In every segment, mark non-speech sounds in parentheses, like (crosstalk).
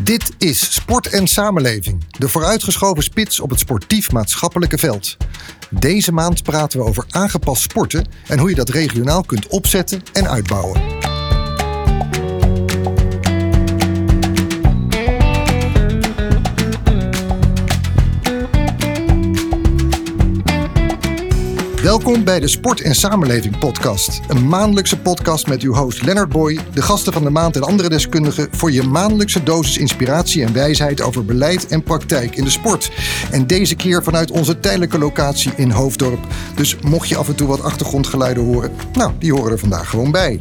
Dit is Sport en Samenleving, de vooruitgeschoven spits op het sportief-maatschappelijke veld. Deze maand praten we over aangepast sporten en hoe je dat regionaal kunt opzetten en uitbouwen. Welkom bij de Sport en Samenleving podcast. Een maandelijkse podcast met uw host Leonard Boy, de gasten van de maand en andere deskundigen voor je maandelijkse dosis inspiratie en wijsheid over beleid en praktijk in de sport. En deze keer vanuit onze tijdelijke locatie in Hoofddorp. Dus mocht je af en toe wat achtergrondgeluiden horen, nou, die horen er vandaag gewoon bij.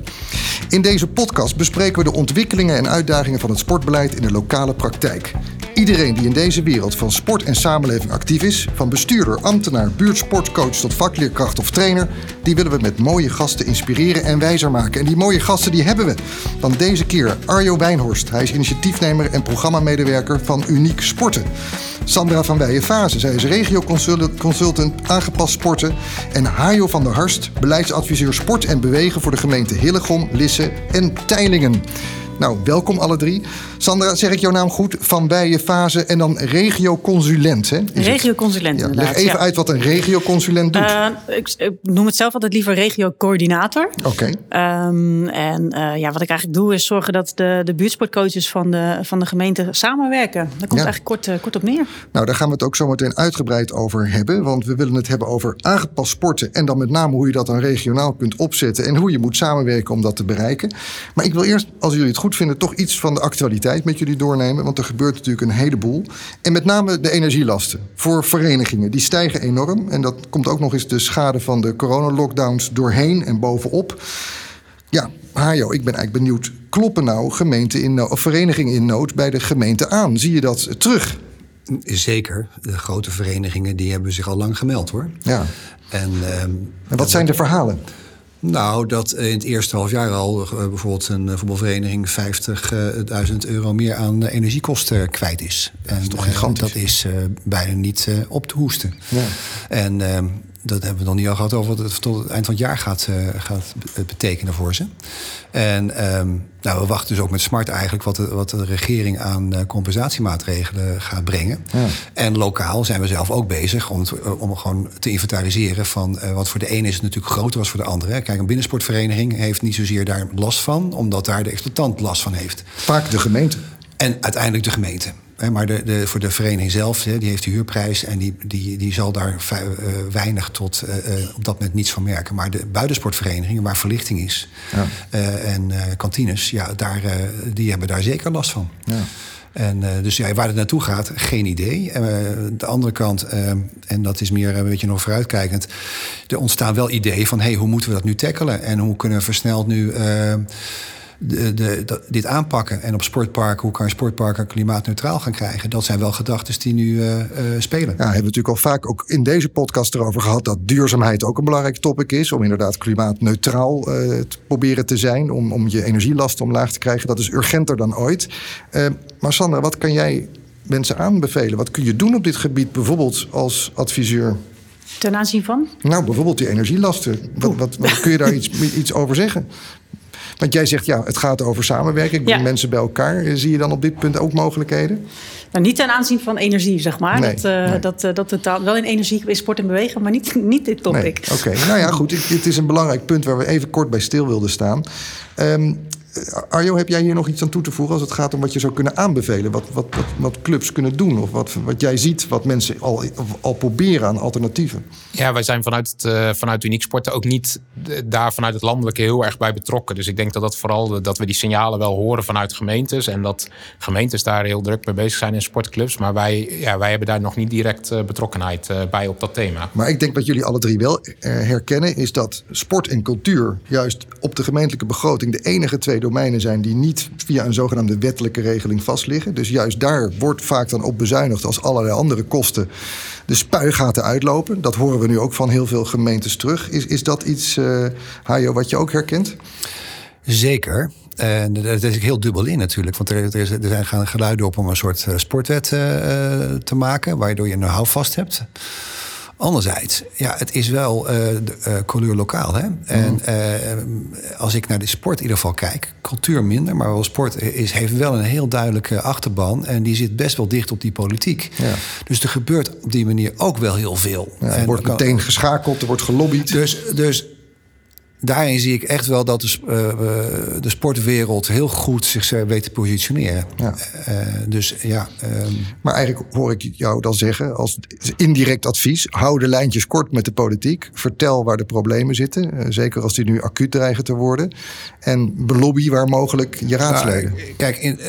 In deze podcast bespreken we de ontwikkelingen en uitdagingen van het sportbeleid in de lokale praktijk. Iedereen die in deze wereld van sport en samenleving actief is, van bestuurder, ambtenaar, buurtsportcoach tot vakleerkracht of trainer, die willen we met mooie gasten inspireren en wijzer maken. En die mooie gasten die hebben we. Want deze keer Arjo Wijnhorst. Hij is initiatiefnemer en programmamedewerker van Uniek Sporten. Sandra van Weijenfase. Zij is regioconsultant aangepast sporten. En Hajo van der Harst, beleidsadviseur sport en bewegen voor de gemeente Hillegom, Lisse en Teilingen. Nou, welkom alle drie. Sandra, zeg ik jouw naam goed? Van Bijen Fase en dan regioconsulent, hè? Regioconsulent, ja, inderdaad. Leg even uit wat een regioconsulent doet. Uh, ik, ik, noem het zelf altijd liever regiocoördinator. Oké. Okay. Um, en uh, ja, wat ik eigenlijk doe is zorgen dat de, de buurtsportcoaches van de, van de gemeente samenwerken. Daar komt ja. eigenlijk kort, uh, kort op neer. Nou, daar gaan we het ook zo meteen uitgebreid over hebben. Want we willen het hebben over aangepast sporten. En dan met name hoe je dat dan regionaal kunt opzetten. En hoe je moet samenwerken om dat te bereiken. Maar ik wil eerst, als jullie het goed vinden, toch iets van de actualiteit met jullie doornemen. Want er gebeurt natuurlijk een heleboel. En met name de energielasten voor verenigingen. Die stijgen enorm. En dat komt ook nog eens de schade van de coronalockdowns doorheen en bovenop. Ja, Hajo, ik ben eigenlijk benieuwd. Kloppen nou gemeenten in of verenigingen in nood bij de gemeente aan? Zie je dat terug? Zeker. De grote verenigingen die hebben zich al lang gemeld hoor. Ja. En, um, en wat zijn de verhalen? Nou, dat in het eerste half jaar al uh, bijvoorbeeld een voetbalvereniging 50.000 euro meer aan energiekosten kwijt is. Dat is en, toch gigantisch? dat is bijna niet op te hoesten. Ja. En ehm, dat hebben we nog niet al gehad over wat het tot het eind van het jaar gaat, gaat betekenen voor ze. En um, nou, we wachten dus ook met smart eigenlijk wat de, wat de regering aan uh, compensatiemaatregelen gaat brengen. Ja. En lokaal zijn we zelf ook bezig om, het, om gewoon te inventariseren van wat voor de ene is het natuurlijk groter dan voor de andere. Kijk, een binnensportvereniging heeft niet zozeer daar last van, omdat daar de exploitant last van heeft. Vaak de gemeente. En uiteindelijk de gemeente. Maar de, de, voor de vereniging zelf, die heeft de huurprijs en die, die, die zal daar weinig tot uh, op dat moment niets van merken. Maar de buitensportverenigingen, waar verlichting is ja. en kantines, ja, daar, die hebben daar zeker last van. Ja. En dus ja, waar het naartoe gaat, geen idee. de andere kant, en dat is meer een beetje nog vooruitkijkend, er ontstaan wel ideeën van hey, hoe moeten we dat nu tackelen en hoe kunnen we versneld nu de, de, de, dit aanpakken. En op sportparken, hoe kan je sportparken klimaatneutraal gaan krijgen? Dat zijn wel gedachten die nu uh, uh, spelen. Ja, hebben we natuurlijk al vaak ook in deze podcast erover gehad dat duurzaamheid ook een belangrijk topic is. Om inderdaad klimaatneutraal uh, te proberen te zijn. Om, om je energielasten omlaag te krijgen. Dat is urgenter dan ooit. maar Sandra, wat kan jij mensen aanbevelen? Wat kun je doen op dit gebied, bijvoorbeeld als adviseur? Ten aanzien van? Nou, bijvoorbeeld die energielasten. Wat, wat, wat kun je daar (laughs) iets, iets over zeggen? Want jij zegt, ja, het gaat over samenwerking. Breng Ja. mensen bij elkaar. Zie je dan op dit punt ook mogelijkheden? Nou, niet ten aanzien van energie, zeg maar. Nee, dat, uh, nee. dat, uh, dat totaal, wel in energie, in sport en bewegen, maar niet, (laughs) niet dit topic. Nee. Oké, nou ja, goed. Dit is een belangrijk punt waar we even kort bij stil wilden staan. Um, Arjo, heb jij hier nog iets aan toe te voegen als het gaat om wat je zou kunnen aanbevelen? Wat, wat, wat, wat clubs kunnen doen? Of wat, wat jij ziet, wat mensen al, al proberen aan alternatieven? Ja, wij zijn vanuit, het, uh, vanuit Uniek Sporten ook niet daar vanuit het landelijke heel erg bij betrokken. Dus ik denk dat dat vooral dat we die signalen wel horen vanuit gemeentes. En dat gemeentes daar heel druk mee bezig zijn in sportclubs. Maar wij, ja, wij hebben daar nog niet direct uh, betrokkenheid uh, bij op dat thema. Maar ik denk wat jullie alle drie wel herkennen, is dat sport en cultuur juist op de gemeentelijke begroting de enige twee domeinen zijn die niet via een zogenaamde wettelijke regeling vastliggen. Dus juist daar wordt vaak dan op bezuinigd als allerlei andere kosten de spuigaten uitlopen. Dat horen we nu ook van heel veel gemeentes terug. Is, is dat iets, uh, wat je ook herkent? Zeker. En zit ik heel dubbel in natuurlijk. Want er, er, zijn gaan geluiden op om een soort sportwet uh, te maken, waardoor je een houvast hebt Anderzijds, ja, het is wel uh, de, uh, lokaal. Hè? En uh, als ik naar de sport in ieder geval kijk, cultuur minder, maar wel sport is, heeft wel een heel duidelijke achterban. En die zit best wel dicht op die politiek. Ja. Dus er gebeurt op die manier ook wel heel veel. Ja, er wordt meteen geschakeld, er wordt gelobbyd. Dus, dus daarin zie ik echt wel dat de, uh, de sportwereld heel goed zich eh, weet te positioneren. Ja. Uh, dus ja. Um... Maar eigenlijk hoor ik jou dan zeggen, als indirect advies: hou de lijntjes kort met de politiek. Vertel waar de problemen zitten. Uh, zeker als die nu acuut dreigen te worden. En belobby waar mogelijk je raadsleden. Nou, kijk, in,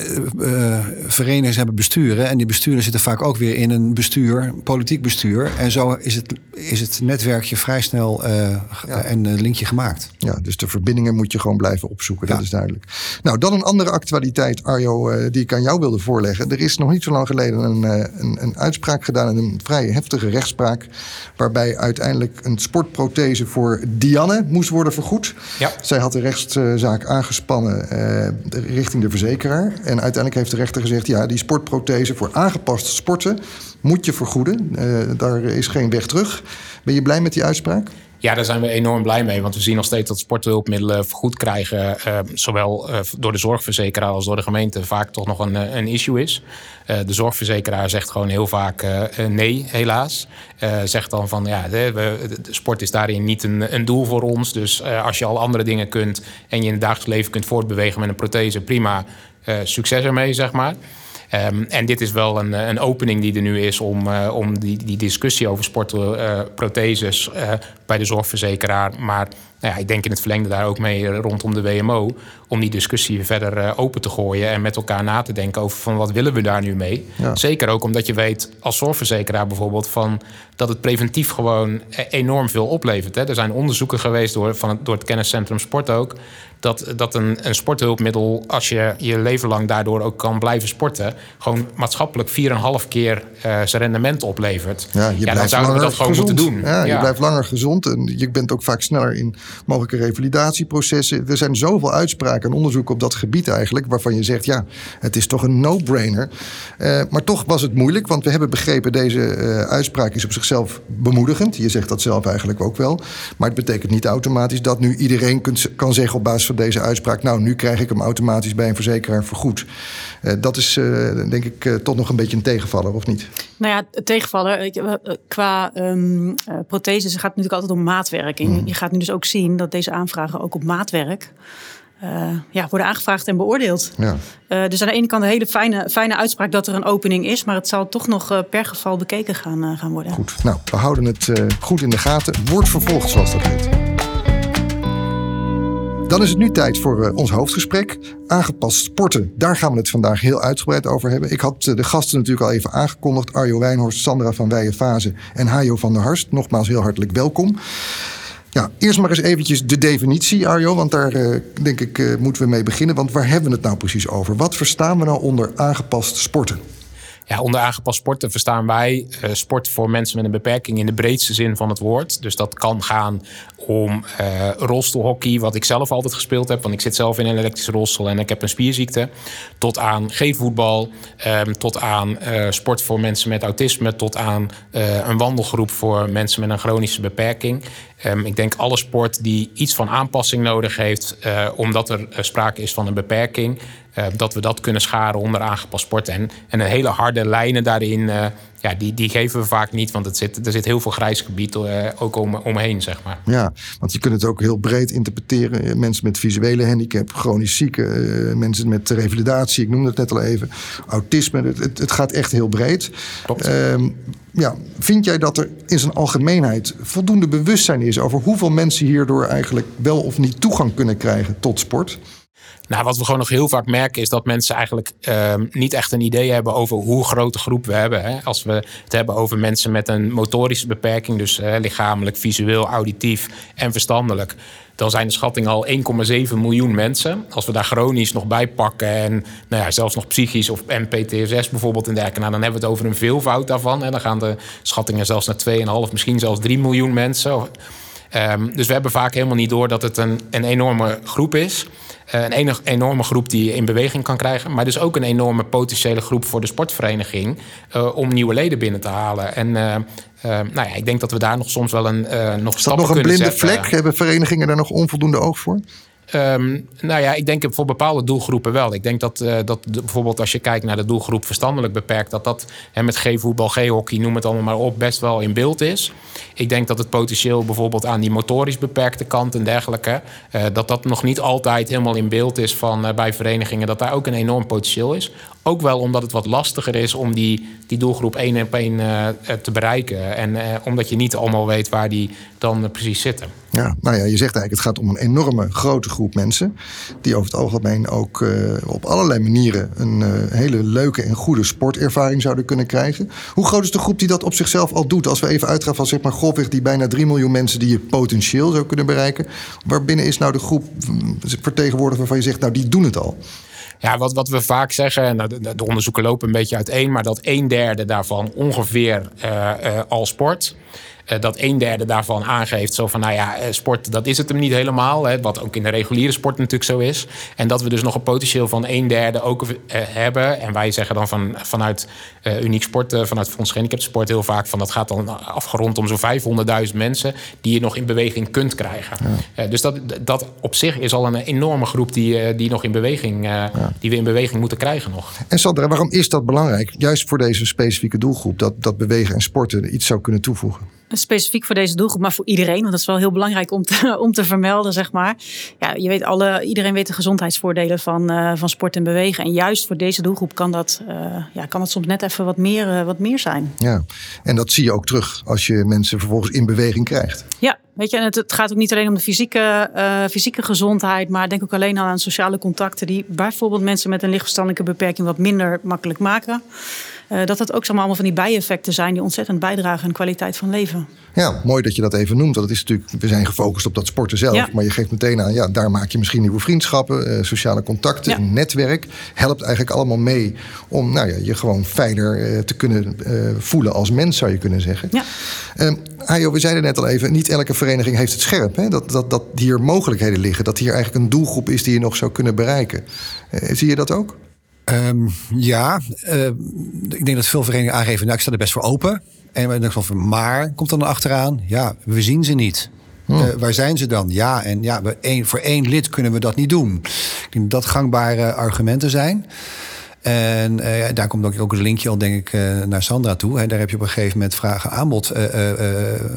verenigingen hebben besturen. En die besturen zitten vaak ook weer in een bestuur, politiek bestuur. En zo is het, is het netwerkje vrij snel ja. en linkje gemaakt. Ja, dus de verbindingen moet je gewoon blijven opzoeken, dat is duidelijk. Nou, dan een andere actualiteit, Arjo, uh, die ik aan jou wilde voorleggen. Er is nog niet zo lang geleden een, uh, een, een, uitspraak gedaan, in een vrij heftige rechtspraak, waarbij uiteindelijk een sportprothese voor Dianne moest worden vergoed. Ja. Zij had de rechtszaak aangespannen uh, richting de verzekeraar. En uiteindelijk heeft de rechter gezegd, ja, die sportprothese voor aangepaste sporten moet je vergoeden. daar is geen weg terug. Ben je blij met die uitspraak? Ja, daar zijn we enorm blij mee. Want we zien nog steeds dat sporthulpmiddelen vergoed krijgen. Uh, zowel uh, door de zorgverzekeraar als door de gemeente vaak toch nog een, een issue is. De zorgverzekeraar zegt gewoon heel vaak nee, helaas. zegt dan van ja, de, de, sport is daarin niet een, een doel voor ons. Dus als je al andere dingen kunt en je in het dagelijks leven kunt voortbewegen met een prothese, prima. succes ermee, zeg maar. Um, en dit is wel een, een, opening die er nu is om, uh, om die, die discussie over sportprotheses uh, bij de zorgverzekeraar. Maar nou ja, ik denk in het verlengde daar ook mee rondom de WMO. Om die discussie verder open te gooien en met elkaar na te denken over van wat willen we daar nu mee. Ja. Zeker ook omdat je weet als zorgverzekeraar bijvoorbeeld van dat het preventief gewoon enorm veel oplevert. Hè. Er zijn onderzoeken geweest door, van het, door het kenniscentrum Sport ook dat, dat een, een sporthulpmiddel, als je je leven lang daardoor ook kan blijven sporten, gewoon maatschappelijk 4,5 keer uh, zijn rendement oplevert. Ja, je ja dan zouden we dat gewoon gezond. moeten doen. Ja, je blijft langer gezond en je bent ook vaak sneller in mogelijke revalidatieprocessen. Er zijn zoveel uitspraken en onderzoeken op dat gebied eigenlijk, waarvan je zegt, ja, het is toch een no-brainer. Uh, maar toch was het moeilijk, want we hebben begrepen, deze uh, uitspraak is op zichzelf bemoedigend. Je zegt dat zelf eigenlijk ook wel. Maar het betekent niet automatisch dat nu iedereen kunt, kan zeggen op basis van deze uitspraak... nou, nu krijg ik hem automatisch bij een verzekeraar vergoed. Uh, dat is denk ik toch nog een beetje een tegenvaller, of niet? Nou ja, tegenvaller. Qua um, protheses gaat het natuurlijk altijd om maatwerk. En mm. je gaat nu dus ook zien dat deze aanvragen ook op maatwerk... Uh, ja, worden aangevraagd en beoordeeld. Ja. Uh, dus aan de ene kant een hele fijne, fijne uitspraak dat er een opening is, maar het zal toch nog uh, per geval bekeken gaan, gaan worden. Goed, nou, we houden het goed in de gaten. Wordt vervolgd, zoals dat heet. Dan is het nu tijd voor ons hoofdgesprek. Aangepast sporten. Daar gaan we het vandaag heel uitgebreid over hebben. Ik had de gasten natuurlijk al even aangekondigd. Arjo Wijnhorst, Sandra van Weijenfase en Hajo van der Harst. Nogmaals heel hartelijk welkom. Ja, eerst maar eens eventjes de definitie, Arjo. Want daar uh, denk ik moeten we mee beginnen. Want waar hebben we het nou precies over? Wat verstaan we nou onder aangepast sporten? Ja, onder aangepast sporten verstaan wij uh, sport voor mensen met een beperking in de breedste zin van het woord. Dus dat kan gaan om uh, rolstoelhockey, wat ik zelf altijd gespeeld heb. Want ik zit zelf in een elektrische rolstoel en ik heb een spierziekte. Tot aan G-voetbal, um, tot aan uh, sport voor mensen met autisme, tot aan een wandelgroep voor mensen met een chronische beperking. Um, ik denk alle sport die iets van aanpassing nodig heeft, omdat er sprake is van een beperking. Uh, dat we dat kunnen scharen onder aangepast sport. En, en een hele harde lijnen daarin, uh, ja, die, die geven we vaak niet. Want het zit, er zit heel veel grijs gebied uh, ook om, omheen, zeg maar. Ja, want je kunt het ook heel breed interpreteren. Mensen met visuele handicap, chronisch zieken, mensen met revalidatie, ik noemde het net al even. Autisme, het, het, het gaat echt heel breed. Klopt. Ehm, ja, vind jij dat er in zijn algemeenheid voldoende bewustzijn is over hoeveel mensen hierdoor eigenlijk wel of niet toegang kunnen krijgen tot sport? Nou, wat we gewoon nog heel vaak merken is dat mensen eigenlijk uh, niet echt een idee hebben over hoe groot de groep we hebben. Hè. Als we het hebben over mensen met een motorische beperking, dus lichamelijk, visueel, auditief en verstandelijk. Dan zijn de schattingen al 1,7 miljoen mensen. Als we daar chronisch nog bij pakken en nou ja, zelfs nog psychisch of MPTSS bijvoorbeeld in dergelijke, nou, dan hebben we het over een veelvoud daarvan. En dan gaan de schattingen zelfs naar 2,5, misschien zelfs 3 miljoen mensen. Um, dus we hebben vaak helemaal niet door dat het een, een enorme groep is. Een enorme groep die je in beweging kan krijgen. Maar dus ook een enorme potentiële groep voor de sportvereniging om nieuwe leden binnen te halen. En nou ja, ik denk dat we daar nog soms wel een nog Is dat nog een blinde vlek? Hebben verenigingen daar nog onvoldoende oog voor? Um, nou ja, ik denk voor bepaalde doelgroepen wel. Ik denk dat, uh, dat bijvoorbeeld als je kijkt naar de doelgroep verstandelijk beperkt, dat dat met G-voetbal, G-hockey, noem het allemaal maar op, best wel in beeld is. Ik denk dat het potentieel bijvoorbeeld aan die motorisch beperkte kant en dergelijke, uh, dat dat nog niet altijd helemaal in beeld is van, uh, bij verenigingen, dat daar ook een enorm potentieel is. Ook wel omdat het wat lastiger is om die, die doelgroep één op één te bereiken. En omdat je niet allemaal weet waar die dan precies zitten. Ja, nou ja, je zegt eigenlijk, het gaat om een enorme grote groep mensen. Die over het algemeen ook uh, op allerlei manieren een uh, hele leuke en goede sportervaring zouden kunnen krijgen. Hoe groot is de groep die dat op zichzelf al doet? Als we even uitgaan van zeg maar grofweg die bijna 3 miljoen mensen die je potentieel zou kunnen bereiken. Waarbinnen is nou de groep mm, vertegenwoordigd waarvan je zegt, nou die doen het al? Ja, wat, wat we vaak zeggen, en de, de onderzoeken lopen een beetje uiteen, maar dat een derde daarvan ongeveer al sport. Uh, dat een derde daarvan aangeeft zo van, nou ja, eh, sport, dat is het hem niet helemaal. Hè, wat ook in de reguliere sport natuurlijk zo is. En dat we dus nog een potentieel van een derde ook uh, hebben. En wij zeggen dan van, vanuit Uniek Sport, vanuit Fonds Gehandicapten Sport heel vaak van, dat gaat dan afgerond om zo'n 500.000 mensen die je nog in beweging kunt krijgen. Ja. dus dat, dat op zich is al een enorme groep die, die nog in beweging, ja. die we in beweging moeten krijgen nog. En Sandra, waarom is dat belangrijk? Juist voor deze specifieke doelgroep, dat, dat bewegen en sporten iets zou kunnen toevoegen? Specifiek voor deze doelgroep, maar voor iedereen. Want dat is wel heel belangrijk om te, (laughs) om te vermelden, zeg maar. Ja, je weet alle, iedereen weet de gezondheidsvoordelen van, uh, van sport en bewegen. En juist voor deze doelgroep kan dat, uh, ja, kan dat soms net even wat meer, uh, wat meer zijn. Ja, en dat zie je ook terug als je mensen vervolgens in beweging krijgt. Ja, weet je, en het, het gaat ook niet alleen om de fysieke, fysieke gezondheid, maar denk ook alleen al aan sociale contacten die bijvoorbeeld mensen met een lichtverstandelijke beperking wat minder makkelijk maken. Uh, dat dat ook allemaal van die bijeffecten zijn die ontzettend bijdragen aan kwaliteit van leven. Ja, mooi dat je dat even noemt. Want het is natuurlijk, we zijn gefocust op dat sporten zelf. Ja. Maar je geeft meteen aan, ja, daar maak je misschien nieuwe vriendschappen, uh, sociale contacten, ja. een netwerk. Helpt eigenlijk allemaal mee om nou ja, je gewoon fijner uh, te kunnen voelen als mens, zou je kunnen zeggen. Ja. Ehm, Ajo, we zeiden net al even, niet elke vereniging heeft het scherp. Hè? Dat, dat, dat hier mogelijkheden liggen. Dat hier eigenlijk een doelgroep is die je nog zou kunnen bereiken. zie je dat ook? Um, ja, uh, ik denk dat veel verenigingen aangeven, nou, ik sta er best voor open. En maar komt dan achteraan? Ja, we zien ze niet. Hmm. Uh, waar zijn ze dan? Ja, en ja, we voor één lid kunnen we dat niet doen. Ik denk dat dat gangbare argumenten zijn. En uh, daar komt ook, ook een linkje al, denk ik, uh, naar Sandra toe. Hè. Daar heb je op een gegeven moment vragen aanbod uh,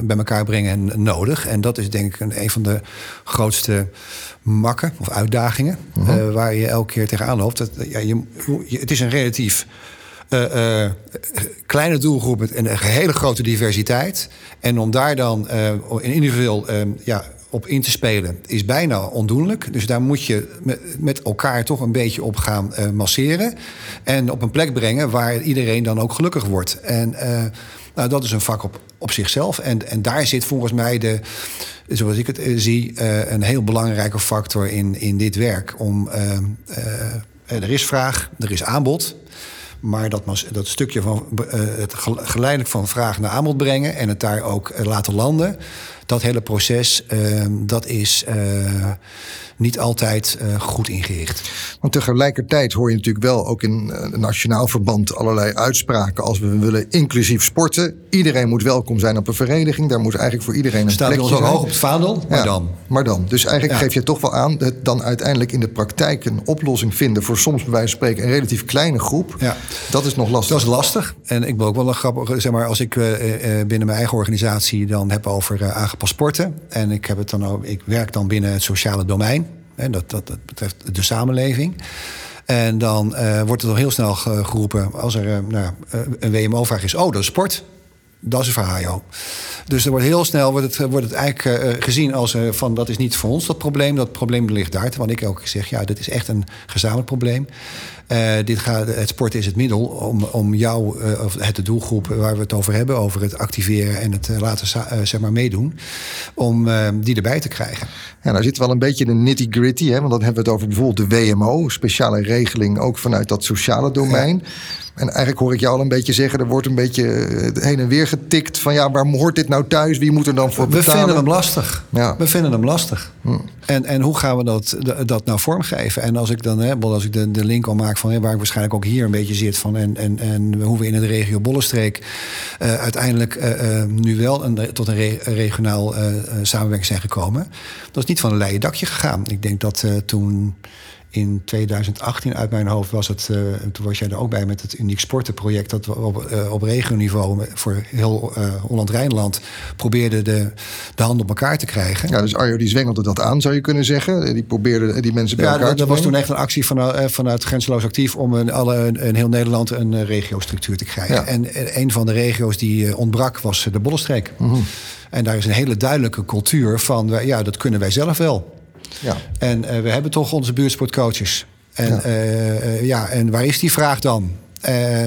bij elkaar brengen nodig. En dat is denk ik een, een van de grootste makken of uitdagingen -huh. waar je elke keer tegenaan loopt. Dat, ja, je, je, het is een relatief kleine doelgroep en een hele grote diversiteit. En om daar dan in individueel ja, op in te spelen is bijna ondoenlijk. Dus daar moet je met elkaar toch een beetje op gaan uh, masseren. En op een plek brengen waar iedereen dan ook gelukkig wordt. En uh, nou, dat is een vak op, op zichzelf. En, en daar zit volgens mij de, zoals ik het uh, zie, een heel belangrijke factor in, in dit werk. Om, er is vraag, er is aanbod. Maar dat, dat stukje van het geleidelijk van vraag naar aanbod brengen en het daar ook laten landen dat hele proces, uh, dat is uh, niet altijd goed ingericht. Want tegelijkertijd hoor je natuurlijk wel ook in nationaal verband allerlei uitspraken als we willen inclusief sporten. Iedereen moet welkom zijn op een vereniging. Daar moet eigenlijk voor iedereen een Staat plekje zijn. Staat hoog op het vaandel, maar ja, dan. Maar dan. Dus eigenlijk ja. geef je toch wel aan dat dan uiteindelijk in de praktijk een oplossing vinden voor soms bij wijze van spreken een relatief kleine groep. Ja. Dat is nog lastig. Dat is lastig. En ik wil ook wel een grappig, zeg maar, als ik binnen mijn eigen organisatie dan heb over aangepast sport en ik, heb het dan ook, ik werk dan binnen het sociale domein. En dat, dat, dat betreft de samenleving. En dan uh, wordt er dan heel snel geroepen, als er uh, nou, een WMO-vraag is: oh, dat is sport. Dat is een verhaal. Dus er wordt heel snel wordt het, wordt het eigenlijk uh, gezien als uh, van dat is niet voor ons dat probleem. Dat probleem ligt daar. Want ik ook zeg, ja, dit is echt een gezamenlijk probleem. Uh, dit gaat, het sport is het middel om, om jou, of het de doelgroep waar we het over hebben, over het activeren en het laten zeg maar meedoen, om die erbij te krijgen. Ja, nou zit wel een beetje de nitty gritty, hè, want dan hebben we het over bijvoorbeeld de WMO, speciale regeling ook vanuit dat sociale domein. Ja. En eigenlijk hoor ik jou al een beetje zeggen, er wordt een beetje heen en weer getikt van ja, waar hoort dit nou thuis? Wie moet er dan voor betalen? We vinden hem lastig. Ja. We vinden hem lastig. Hm. En, en hoe gaan we dat, dat nou vormgeven? En als ik dan hè, als ik de, de link al maak van waar ik waarschijnlijk ook hier een beetje zit van en, en, en hoe we in de regio Bollenstreek uh, uiteindelijk uh, nu wel een, tot een re regionaal samenwerking zijn gekomen. Dat is niet van een leien dakje gegaan. Ik denk dat toen in 2018 uit mijn hoofd was het, uh, toen was jij er ook bij met het Uniek Sportenproject, dat we op, uh, op regioniveau voor heel uh, Holland-Rijnland probeerden de, de hand op elkaar te krijgen. Ja, dus Arjo die zwengelde dat aan, zou je kunnen zeggen. Die probeerde die mensen bij ja, elkaar dat, te dat was toen echt een actie vanuit, vanuit Grenzeloos Actief om in, alle, in heel Nederland een regiostructuur te krijgen. Ja. En een van de regio's die ontbrak was de Bollenstreek. Mm -hmm. En daar is een hele duidelijke cultuur van, ja, dat kunnen wij zelf wel. Ja. En uh, we hebben toch onze buurtsportcoaches. En, ja. Uh, ja, en waar is die vraag dan? Uh,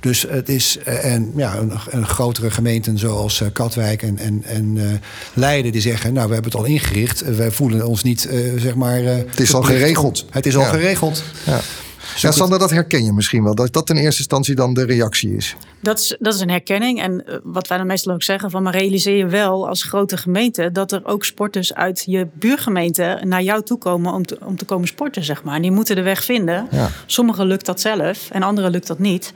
dus het is en, ja, een, een grotere gemeenten zoals Katwijk en, en, en Leiden die zeggen: Nou, we hebben het al ingericht. Wij voelen ons niet, zeg maar. het is al geregeld. Het is al geregeld. Ja. Ja, Sander, dat herken je misschien wel. Dat dat in eerste instantie dan de reactie is. Dat is, dat is een herkenning. En uh, wat wij dan meestal ook zeggen: van maar realiseer je wel als grote gemeente dat er ook sporters uit je buurgemeente naar jou toe komen om te, om te komen sporten, zeg maar. En die moeten de weg vinden. Ja. Sommigen lukt dat zelf en anderen lukt dat niet.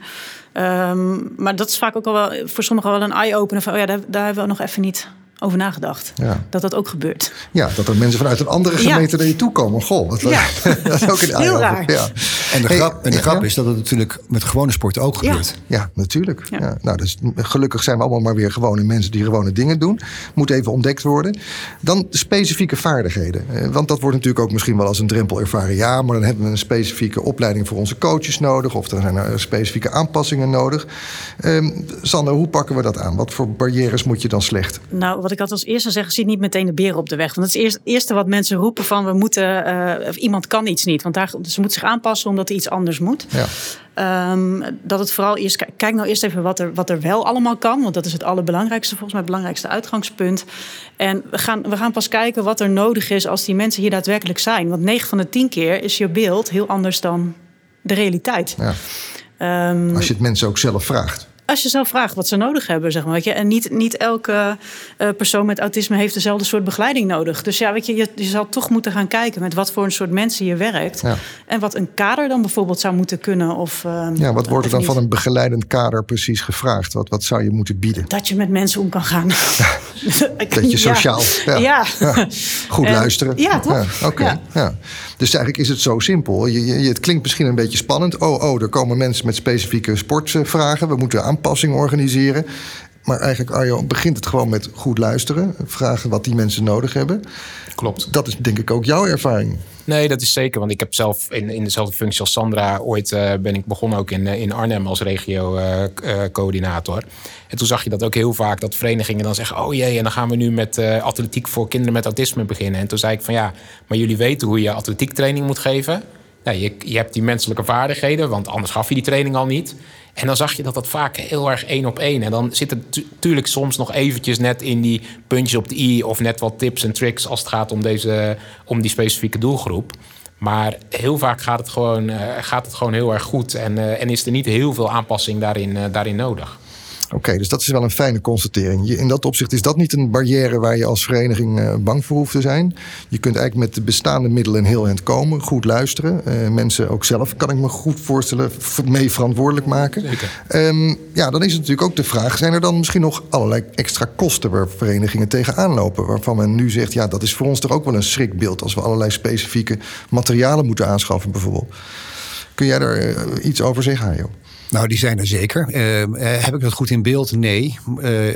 Um, maar dat is vaak ook al wel voor sommigen wel een eye-opener van: oh ja, daar, daar hebben we nog even niet over nagedacht. Ja. Dat dat ook gebeurt. Ja, dat er mensen vanuit een andere gemeente ja. naar je toe komen. Goh, dat, ja. (laughs) dat is ook een Heel raar. Ja. En de grap, en de grap is dat het natuurlijk met gewone sport ook gebeurt. Ja, natuurlijk. Ja. Nou, dus gelukkig zijn we allemaal maar weer gewone mensen die gewone dingen doen. Moet even ontdekt worden. Dan de specifieke vaardigheden. Want dat wordt natuurlijk ook misschien wel als een drempel ervaren. Ja, maar dan hebben we een specifieke opleiding voor onze coaches nodig. Of er zijn er specifieke aanpassingen nodig. Um, Sander, hoe pakken we dat aan? Wat voor barrières moet je dan slecht? Nou, wat ik altijd als eerste zeg, zie niet meteen de beren op de weg. Want dat is het eerste wat mensen roepen van we moeten, uh, iemand kan iets niet. Want daar, ze moet zich aanpassen omdat er iets anders moet. Ja. Um, dat het vooral eerst, kijk nou eerst even wat er, wat er wel allemaal kan. Want dat is het allerbelangrijkste, volgens mij het belangrijkste uitgangspunt. En we gaan, we gaan pas kijken wat er nodig is als die mensen hier daadwerkelijk zijn. Want 9 van de 10 keer is je beeld heel anders dan de realiteit. Ja. Um, als je het mensen ook zelf vraagt als je zelf vraagt wat ze nodig hebben, zeg maar. Weet je? En niet, niet elke uh, persoon met autisme heeft dezelfde soort begeleiding nodig. Dus ja, weet je, je, je zal toch moeten gaan kijken met wat voor een soort mensen je werkt. Ja. En wat een kader dan bijvoorbeeld zou moeten kunnen. Of, uh, ja, wat wordt er dan niet. van een begeleidend kader precies gevraagd? Wat, wat zou je moeten bieden? Dat je met mensen om kan gaan. (laughs) dat je (laughs) sociaal. Ja. ja. ja. Goed (laughs) en, luisteren. Ja, toch? Oké. Okay. Dus eigenlijk is het zo simpel. Je, je, het klinkt misschien een beetje spannend. Oh, oh, er komen mensen met specifieke sportvragen. We moeten aanpassingen organiseren. Maar eigenlijk, Arjo, begint het gewoon met goed luisteren. Vragen wat die mensen nodig hebben. Klopt. Dat is denk ik ook jouw ervaring. Nee, dat is zeker. Want ik heb zelf in, in dezelfde functie als Sandra ooit uh, ben ik begonnen ook in, in Arnhem als regio-coördinator. Uh, en toen zag je dat ook heel vaak, dat verenigingen dan zeggen: Oh jee, en dan gaan we nu met atletiek voor kinderen met autisme beginnen. En toen zei ik van ja, maar jullie weten hoe je atletiektraining moet geven. Nou, je, je hebt die menselijke vaardigheden, want anders gaf je die training al niet. En dan zag je dat dat vaak heel erg één op één. En dan zit het natuurlijk soms nog eventjes net in die puntjes op de i... of net wat tips en tricks als het gaat om, deze, om die specifieke doelgroep. Maar heel vaak gaat het gewoon, uh, gaat het gewoon heel erg goed. En, uh, en is er niet heel veel aanpassing daarin, uh, daarin nodig. Oké, okay, dus dat is wel een fijne constatering. In dat opzicht is dat niet een barrière waar je als vereniging uh, bang voor hoeft te zijn. Je kunt eigenlijk met de bestaande middelen heel eind komen, goed luisteren. Uh, mensen ook zelf, kan ik me goed voorstellen, mee verantwoordelijk maken. Um, ja, dan is het natuurlijk ook de vraag: zijn er dan misschien nog allerlei extra kosten waar verenigingen tegenaan lopen? Waarvan men nu zegt: ja, dat is voor ons toch ook wel een schrikbeeld als we allerlei specifieke materialen moeten aanschaffen, bijvoorbeeld. Kun jij daar uh, iets over zeggen, Hajo? Nou, die zijn er zeker. Uh, heb ik dat goed in beeld? Nee. Uh,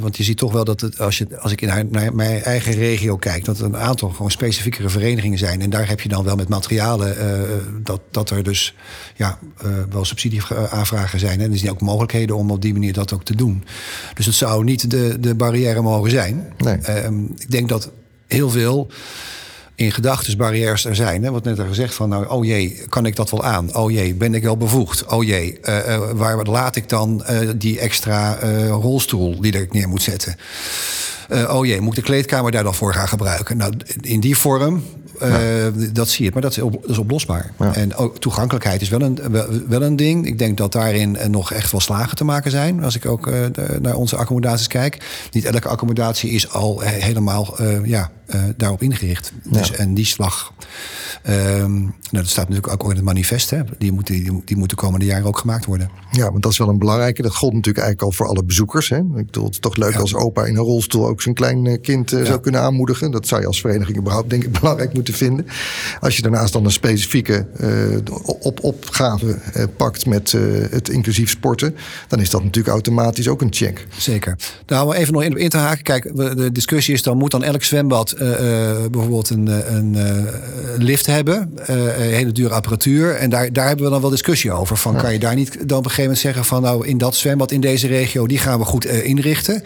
want je ziet toch wel dat het, als, je, als ik naar, naar, mijn eigen regio kijk, dat er een aantal gewoon specifiekere verenigingen zijn. En daar heb je dan wel met materialen uh, dat, dat er dus ja, wel subsidieaanvragen zijn. En er zijn ook mogelijkheden om op die manier dat ook te doen. Dus het zou niet de, de barrière mogen zijn. Nee. Ehm, ik denk dat heel veel in gedachtesbarrières er zijn. Hè? Wat net al gezegd van, nou, oh jee, kan ik dat wel aan? Oh jee, ben ik wel bevoegd? Oh jee, uh, uh, waar laat ik dan uh, die extra rolstoel die ik neer moet zetten? oh jee, moet ik de kleedkamer daar dan voor gaan gebruiken? Nou, in die vorm Dat zie je, maar dat is, op, is oplosbaar. En ook toegankelijkheid is wel een, wel, een ding. Ik denk dat daarin nog echt wel slagen te maken zijn. Als ik ook naar onze accommodaties kijk. Niet elke accommodatie is al helemaal ja, daarop ingericht. Dus, En die slag Ehm, nou, dat staat natuurlijk ook in het manifest. Hè. Die, moet, die, die moet de komende jaren ook gemaakt worden. Ja, want dat is wel een belangrijke. Dat gold natuurlijk eigenlijk al voor alle bezoekers. Hè. Ik bedoel, het is toch leuk als opa in een rolstoel ook zijn klein eh, kind zou kunnen aanmoedigen. Dat zou je als vereniging überhaupt denk ik belangrijk moeten vinden. Als je daarnaast dan een specifieke uh, op opgave pakt met het inclusief sporten, dan is dat natuurlijk automatisch ook een check. Zeker. Nou, even nog in, in te haken. Kijk, de discussie is dan moet dan elk zwembad bijvoorbeeld een, een lift hebben. Hele dure apparatuur. En daar, daar hebben we dan wel discussie over. Van, Kan je daar niet dan op een gegeven moment zeggen van nou in dat zwembad in deze regio, die gaan we goed inrichten.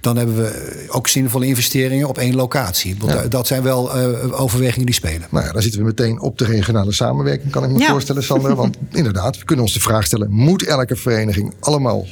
Dan hebben we ook zinvolle investeringen op één locatie. Dat zijn wel uh, die spelen. Nou ja, dan zitten we meteen op de regionale samenwerking, kan ik me voorstellen, Sander. Want (laughs) inderdaad, we kunnen ons de vraag stellen: moet elke vereniging allemaal 100%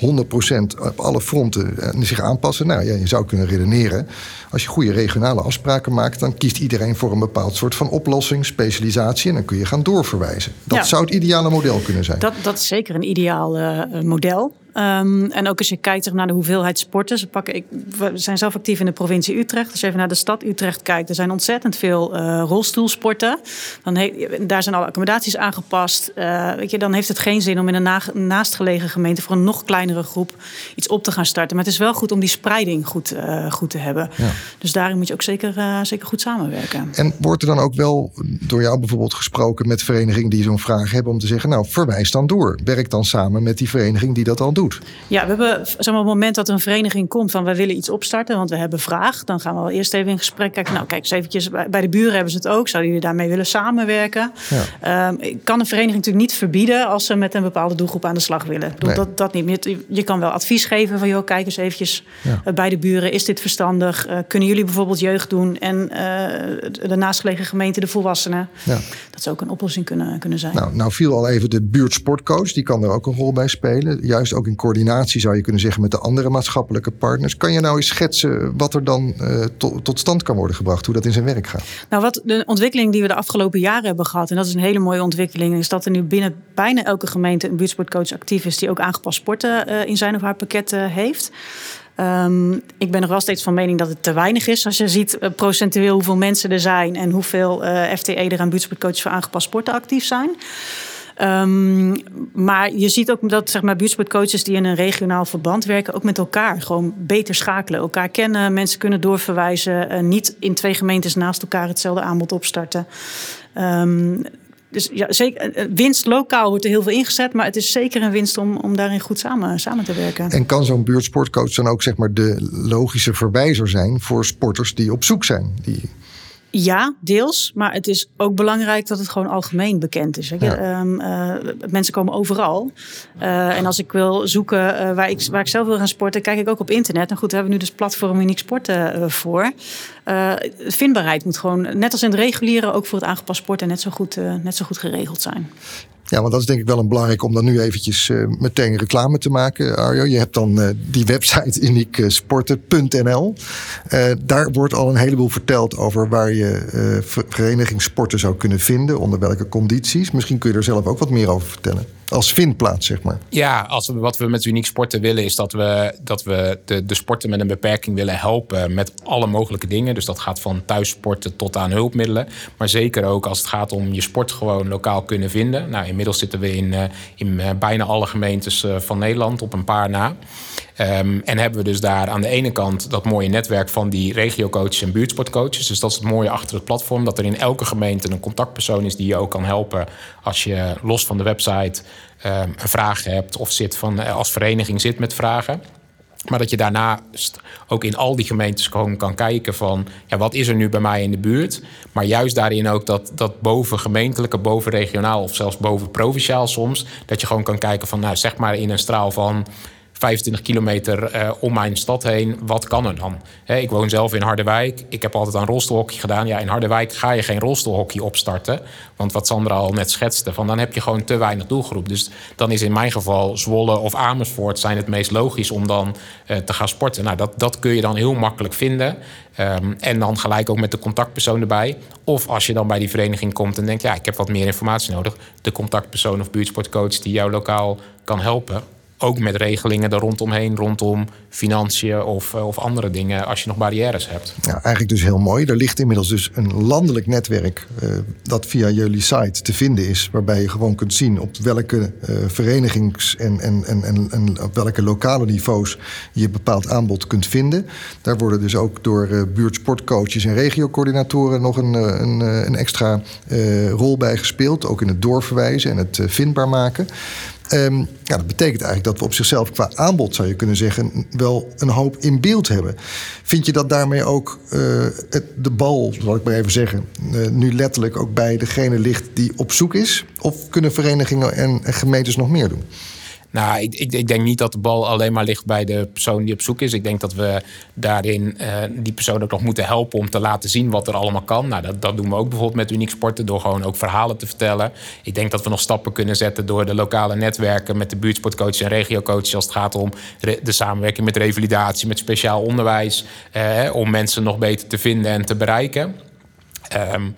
op alle fronten zich aanpassen? Nou ja, je zou kunnen redeneren. Als je goede regionale afspraken maakt, dan kiest iedereen voor een bepaald soort van oplossing, specialisatie. En dan kun je gaan doorverwijzen. Dat zou het ideale model kunnen zijn. Dat, dat is zeker een ideaal uh, model. Um, en ook als je kijkt naar de hoeveelheid sporten. Ze pakken, ik, we zijn zelf actief in de provincie Utrecht. Als je even naar de stad Utrecht kijkt, er zijn ontzettend veel uh, rolstoelsporten. Dan he, daar zijn alle accommodaties aangepast. Uh, weet je, dan heeft het geen zin om in een na, naastgelegen gemeente voor een nog kleinere groep iets op te gaan starten. Maar het is wel goed om die spreiding goed, uh, goed te hebben. Ja. Dus daarin moet je ook zeker, zeker goed samenwerken. En wordt er dan ook wel door jou bijvoorbeeld gesproken met verenigingen die zo'n vraag hebben om te zeggen, nou verwijs dan door. Werk dan samen met die vereniging die dat al doet. Ja, we hebben zeg maar, op het moment dat een vereniging komt van wij willen iets opstarten, want we hebben vraag, dan gaan we wel eerst even in gesprek kijken. Nou, kijk eens eventjes, bij de buren hebben ze het ook. Zouden jullie daarmee willen samenwerken? Ja. Um, kan een vereniging natuurlijk niet verbieden als ze met een bepaalde doelgroep aan de slag willen. Nee. Dat, dat niet. Je, je, kan wel advies geven van joh, kijk eens eventjes ja. bij de buren. Is dit verstandig? Kunnen jullie bijvoorbeeld jeugd doen en uh, de naastgelegen gemeente de volwassenen? Ja. Dat zou ook een oplossing kunnen, kunnen zijn. Nou, nou viel al even de buurtsportcoach, die kan er ook een rol bij spelen. Juist ook in coördinatie zou je kunnen zeggen met de andere maatschappelijke partners. Kan je nou eens schetsen wat er dan uh, to, tot stand kan worden gebracht, hoe dat in zijn werk gaat? Nou, wat de ontwikkeling die we de afgelopen jaren hebben gehad, en dat is een hele mooie ontwikkeling, is dat er nu binnen bijna elke gemeente een buurtsportcoach actief is die ook aangepast sporten uh, in zijn of haar pakket heeft. Um, ik ben nog steeds van mening dat het te weinig is. Als je ziet uh, procentueel hoeveel mensen er zijn en hoeveel uh, FTE er aan buurtsportcoaches voor aangepast sporten actief zijn. Um, maar je ziet ook dat zeg maar, buurtsportcoaches die in een regionaal verband werken, ook met elkaar gewoon beter schakelen. Elkaar kennen, mensen kunnen doorverwijzen. Uh, niet in twee gemeentes naast elkaar hetzelfde aanbod opstarten. Um, dus ja, zeker, eh, eh, winst lokaal wordt er heel veel ingezet, maar het is zeker een winst om, om daarin goed samen, samen te werken. En kan zo'n buurtsportcoach dan ook zeg maar de logische verwijzer zijn voor sporters die op zoek zijn? Die ja, deels. Maar het is ook belangrijk dat het gewoon algemeen bekend is. Ja. Um, uh, mensen komen overal. Uh, en als ik wil zoeken uh, waar, ik, waar ik zelf wil gaan sporten, kijk ik ook op internet. En goed, we hebben nu dus platform Uniek Sporten voor. vindbaarheid moet gewoon, net als in het reguliere, ook voor het aangepast sporten net zo goed, net zo goed geregeld zijn. Ja, want dat is denk ik wel een belangrijk om dan nu eventjes uh, meteen reclame te maken, Arjo. Je hebt dan uh, die website (laughs) unieksporten.nl. Uh, eh, daar wordt al een heleboel verteld over waar je verenigingssporten zou kunnen vinden, onder welke condities. Misschien kun je er zelf ook wat meer over vertellen als vindplaats, zeg maar. Ja, als we, wat we met Uniek Sporten willen, is dat we, dat we de, de sporten met een beperking willen helpen met alle mogelijke dingen. Dus dat gaat van thuissporten tot aan hulpmiddelen. Maar zeker ook als het gaat om je sport gewoon lokaal kunnen vinden. Nou, inmiddels zitten we in, eh, in eh, bijna alle gemeentes eh, van Nederland, op een paar na. Um, en hebben we dus daar aan de ene kant dat mooie netwerk van die regiocoaches en buurtsportcoaches. Dus dat is het mooie achter het platform. Dat er in elke gemeente een contactpersoon is die je ook kan helpen als je los van de website um, een vraag hebt of zit van, eh, als vereniging zit met vragen. Maar dat je daarnaast ook in al die gemeentes gewoon kan kijken van... Ja, wat is er nu bij mij in de buurt? Maar juist daarin ook dat, dat boven gemeentelijke, boven regionaal... of zelfs boven provinciaal soms... dat je gewoon kan kijken van, nou zeg maar in een straal van 25 kilometer uh, om mijn stad heen. Wat kan er dan? ik woon zelf in Harderwijk. Ik heb altijd aan rolstoelhockey gedaan. Ja, in Harderwijk ga je geen rolstoelhockey opstarten. Want wat Sandra al net schetste, van dan heb je gewoon te weinig doelgroep. Dus dan is in mijn geval Zwolle of Amersfoort zijn het meest logisch om dan uh, te gaan sporten. Nou, dat, dat kun je dan heel makkelijk vinden. Um, en dan gelijk ook met de contactpersoon erbij. Of als je dan bij die vereniging komt en denkt, ja, ik heb wat meer informatie nodig. De contactpersoon of buurtsportcoach die jou lokaal kan helpen ook met regelingen er rondomheen, rondom financiën of, eh, of andere dingen, als je nog barrières hebt. Ja, eigenlijk dus heel mooi. Er ligt inmiddels dus een landelijk netwerk uh, dat via jullie site te vinden is, waarbij je gewoon kunt zien op welke uh, verenigings- en, en, en, en, op welke lokale niveaus je bepaald aanbod kunt vinden. Daar worden dus ook door buurtsportcoaches en regiocoördinatoren nog een, een, een extra rol bij gespeeld, ook in het doorverwijzen en het vindbaar maken. Um, ja, dat betekent eigenlijk dat we op zichzelf qua aanbod, zou je kunnen zeggen, wel een hoop in beeld hebben. Vind je dat daarmee ook het, de bal, zal ik maar even zeggen, uh, nu letterlijk ook bij degene ligt die op zoek is? Of kunnen verenigingen en, en gemeentes nog meer doen? Nou, ik, ik, denk niet dat de bal alleen maar ligt bij de persoon die op zoek is. Ik denk dat we daarin uh, die persoon ook nog moeten helpen om te laten zien wat er allemaal kan. Nou, dat, dat doen we ook bijvoorbeeld met Uniek Sporten door gewoon ook verhalen te vertellen. Ik denk dat we nog stappen kunnen zetten door de lokale netwerken met de buurtsportcoaches en regiocoaches als het gaat om de samenwerking met revalidatie, met speciaal onderwijs, uh, om mensen nog beter te vinden en te bereiken. Um,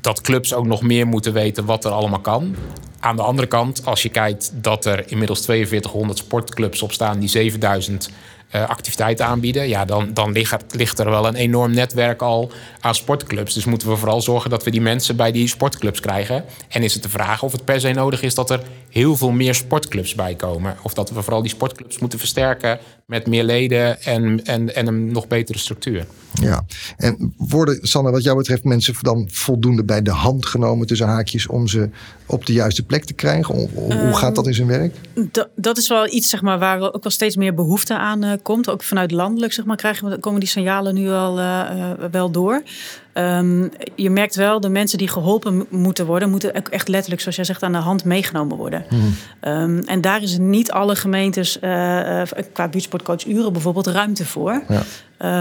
dat clubs ook nog meer moeten weten wat er allemaal kan. Aan de andere kant, als je kijkt dat er inmiddels 4200 sportclubs op staan die 7000 uh, activiteiten aanbieden, ja, dan, dan ligt, ligt, er wel een enorm netwerk al aan sportclubs. Dus moeten we vooral zorgen dat we die mensen bij die sportclubs krijgen. En is het de vraag of het per se nodig is dat er heel veel meer sportclubs bij komen. Of dat we vooral die sportclubs moeten versterken met meer leden en, en, en een nog betere structuur. Ja, en worden, Sanne, wat jou betreft, mensen dan voldoende bij de hand genomen tussen haakjes om ze op de juiste plek te krijgen? Hoe, gaat dat in zijn werk? Dat is wel iets zeg maar, waar ook wel steeds meer behoefte aan uh, komt. Ook vanuit landelijk zeg maar, krijgen we, komen die signalen nu al uh, wel door. Um, je merkt wel, de mensen die geholpen moeten worden, moeten ook echt letterlijk, zoals jij zegt, aan de hand meegenomen worden. Mm. Um, en daar is niet alle gemeentes uh, qua buurtsportcoach uren bijvoorbeeld ruimte voor. Ja.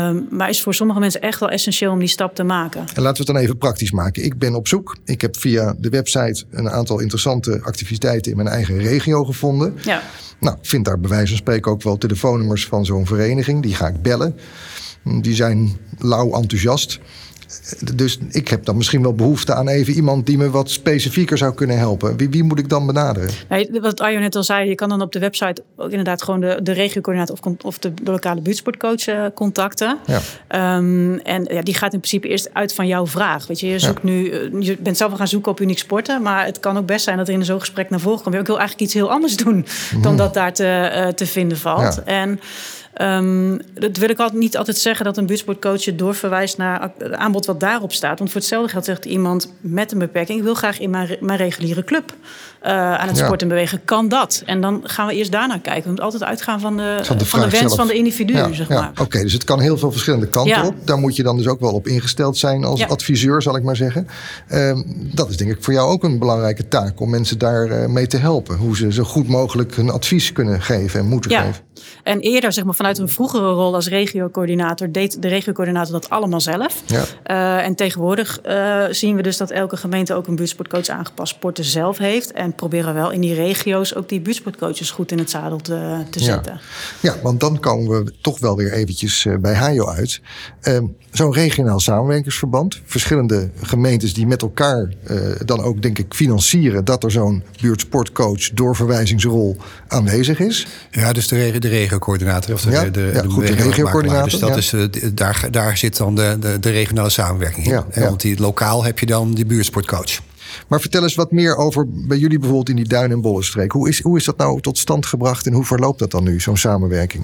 Um, maar is voor sommige mensen echt wel essentieel om die stap te maken. En laten we het dan even praktisch maken. Ik ben op zoek. Ik heb via de website een aantal interessante activiteiten in mijn eigen regio gevonden. Ja. Nou, ik vind daar bij wijze van spreken ook wel telefoonnummers van zo'n vereniging. Die ga ik bellen. Die zijn lauw enthousiast dus ik heb dan misschien wel behoefte aan even iemand die me wat specifieker zou kunnen helpen. Wie, wie moet ik dan benaderen? Nee, wat Arjo net al zei, je kan dan op de website ook inderdaad gewoon de, de regiocoördinator of, of de, de, lokale buurtsportcoach uh, contacten. Ja. Um, en ja, die gaat in principe eerst uit van jouw vraag. Weet je, je zoekt nu, eh, je bent zelf gaan zoeken op uniek sporten, maar het kan ook best zijn dat er in zo'n gesprek naar voren komt. Ik wil eigenlijk iets heel anders doen dan mhm. dat daar te, uh, te vinden valt. En Um, dat wil ik altijd, niet altijd zeggen dat een buurtsportcoach je doorverwijst naar het aanbod wat daarop staat. Want voor hetzelfde geld zegt iemand met een beperking: ik wil graag in mijn, mijn reguliere club uh, aan het ja. sporten bewegen. Kan dat? En dan gaan we eerst daarna kijken. We moeten altijd uitgaan van de, van de, van de wens zelf. van de individu. Ja, zeg maar. Oké, dus het kan heel veel verschillende kanten op. Daar moet je dan dus ook wel op ingesteld zijn als adviseur, zal ik maar zeggen. Uh, dat is denk ik voor jou ook een belangrijke taak om mensen daar uh, mee te helpen. Hoe ze zo goed mogelijk hun advies kunnen geven en moeten geven. En eerder, zeg maar, vanuit een vroegere rol als regiocoördinator, deed de regiocoördinator dat allemaal zelf. Uh, en tegenwoordig zien we dus dat elke gemeente ook een buurtsportcoach aangepast sporten zelf heeft. En proberen wel in die regio's ook die buurtsportcoaches goed in het zadel te, te zetten. Ja. want dan komen we toch wel weer eventjes uh, bij HAJO uit. Ehm, zo'n regionaal samenwerkingsverband, verschillende gemeentes die met elkaar dan ook, denk ik, financieren dat er zo'n buurtsportcoach doorverwijzingsrol aanwezig is. Ja, dus de, de regiocoördinator. Of de, ja, de, ja, de, goed, de regiocoördinator. Dus dat is, uh, daar, daar zit dan de, de, de regionale samenwerking in. Ja, Want die, lokaal heb je dan die buurtsportcoach. Maar vertel eens wat meer over bij jullie bijvoorbeeld in die Duin- en Bollenstreek. Hoe is, hoe is dat nou tot stand gebracht en hoe verloopt dat dan nu, zo'n samenwerking?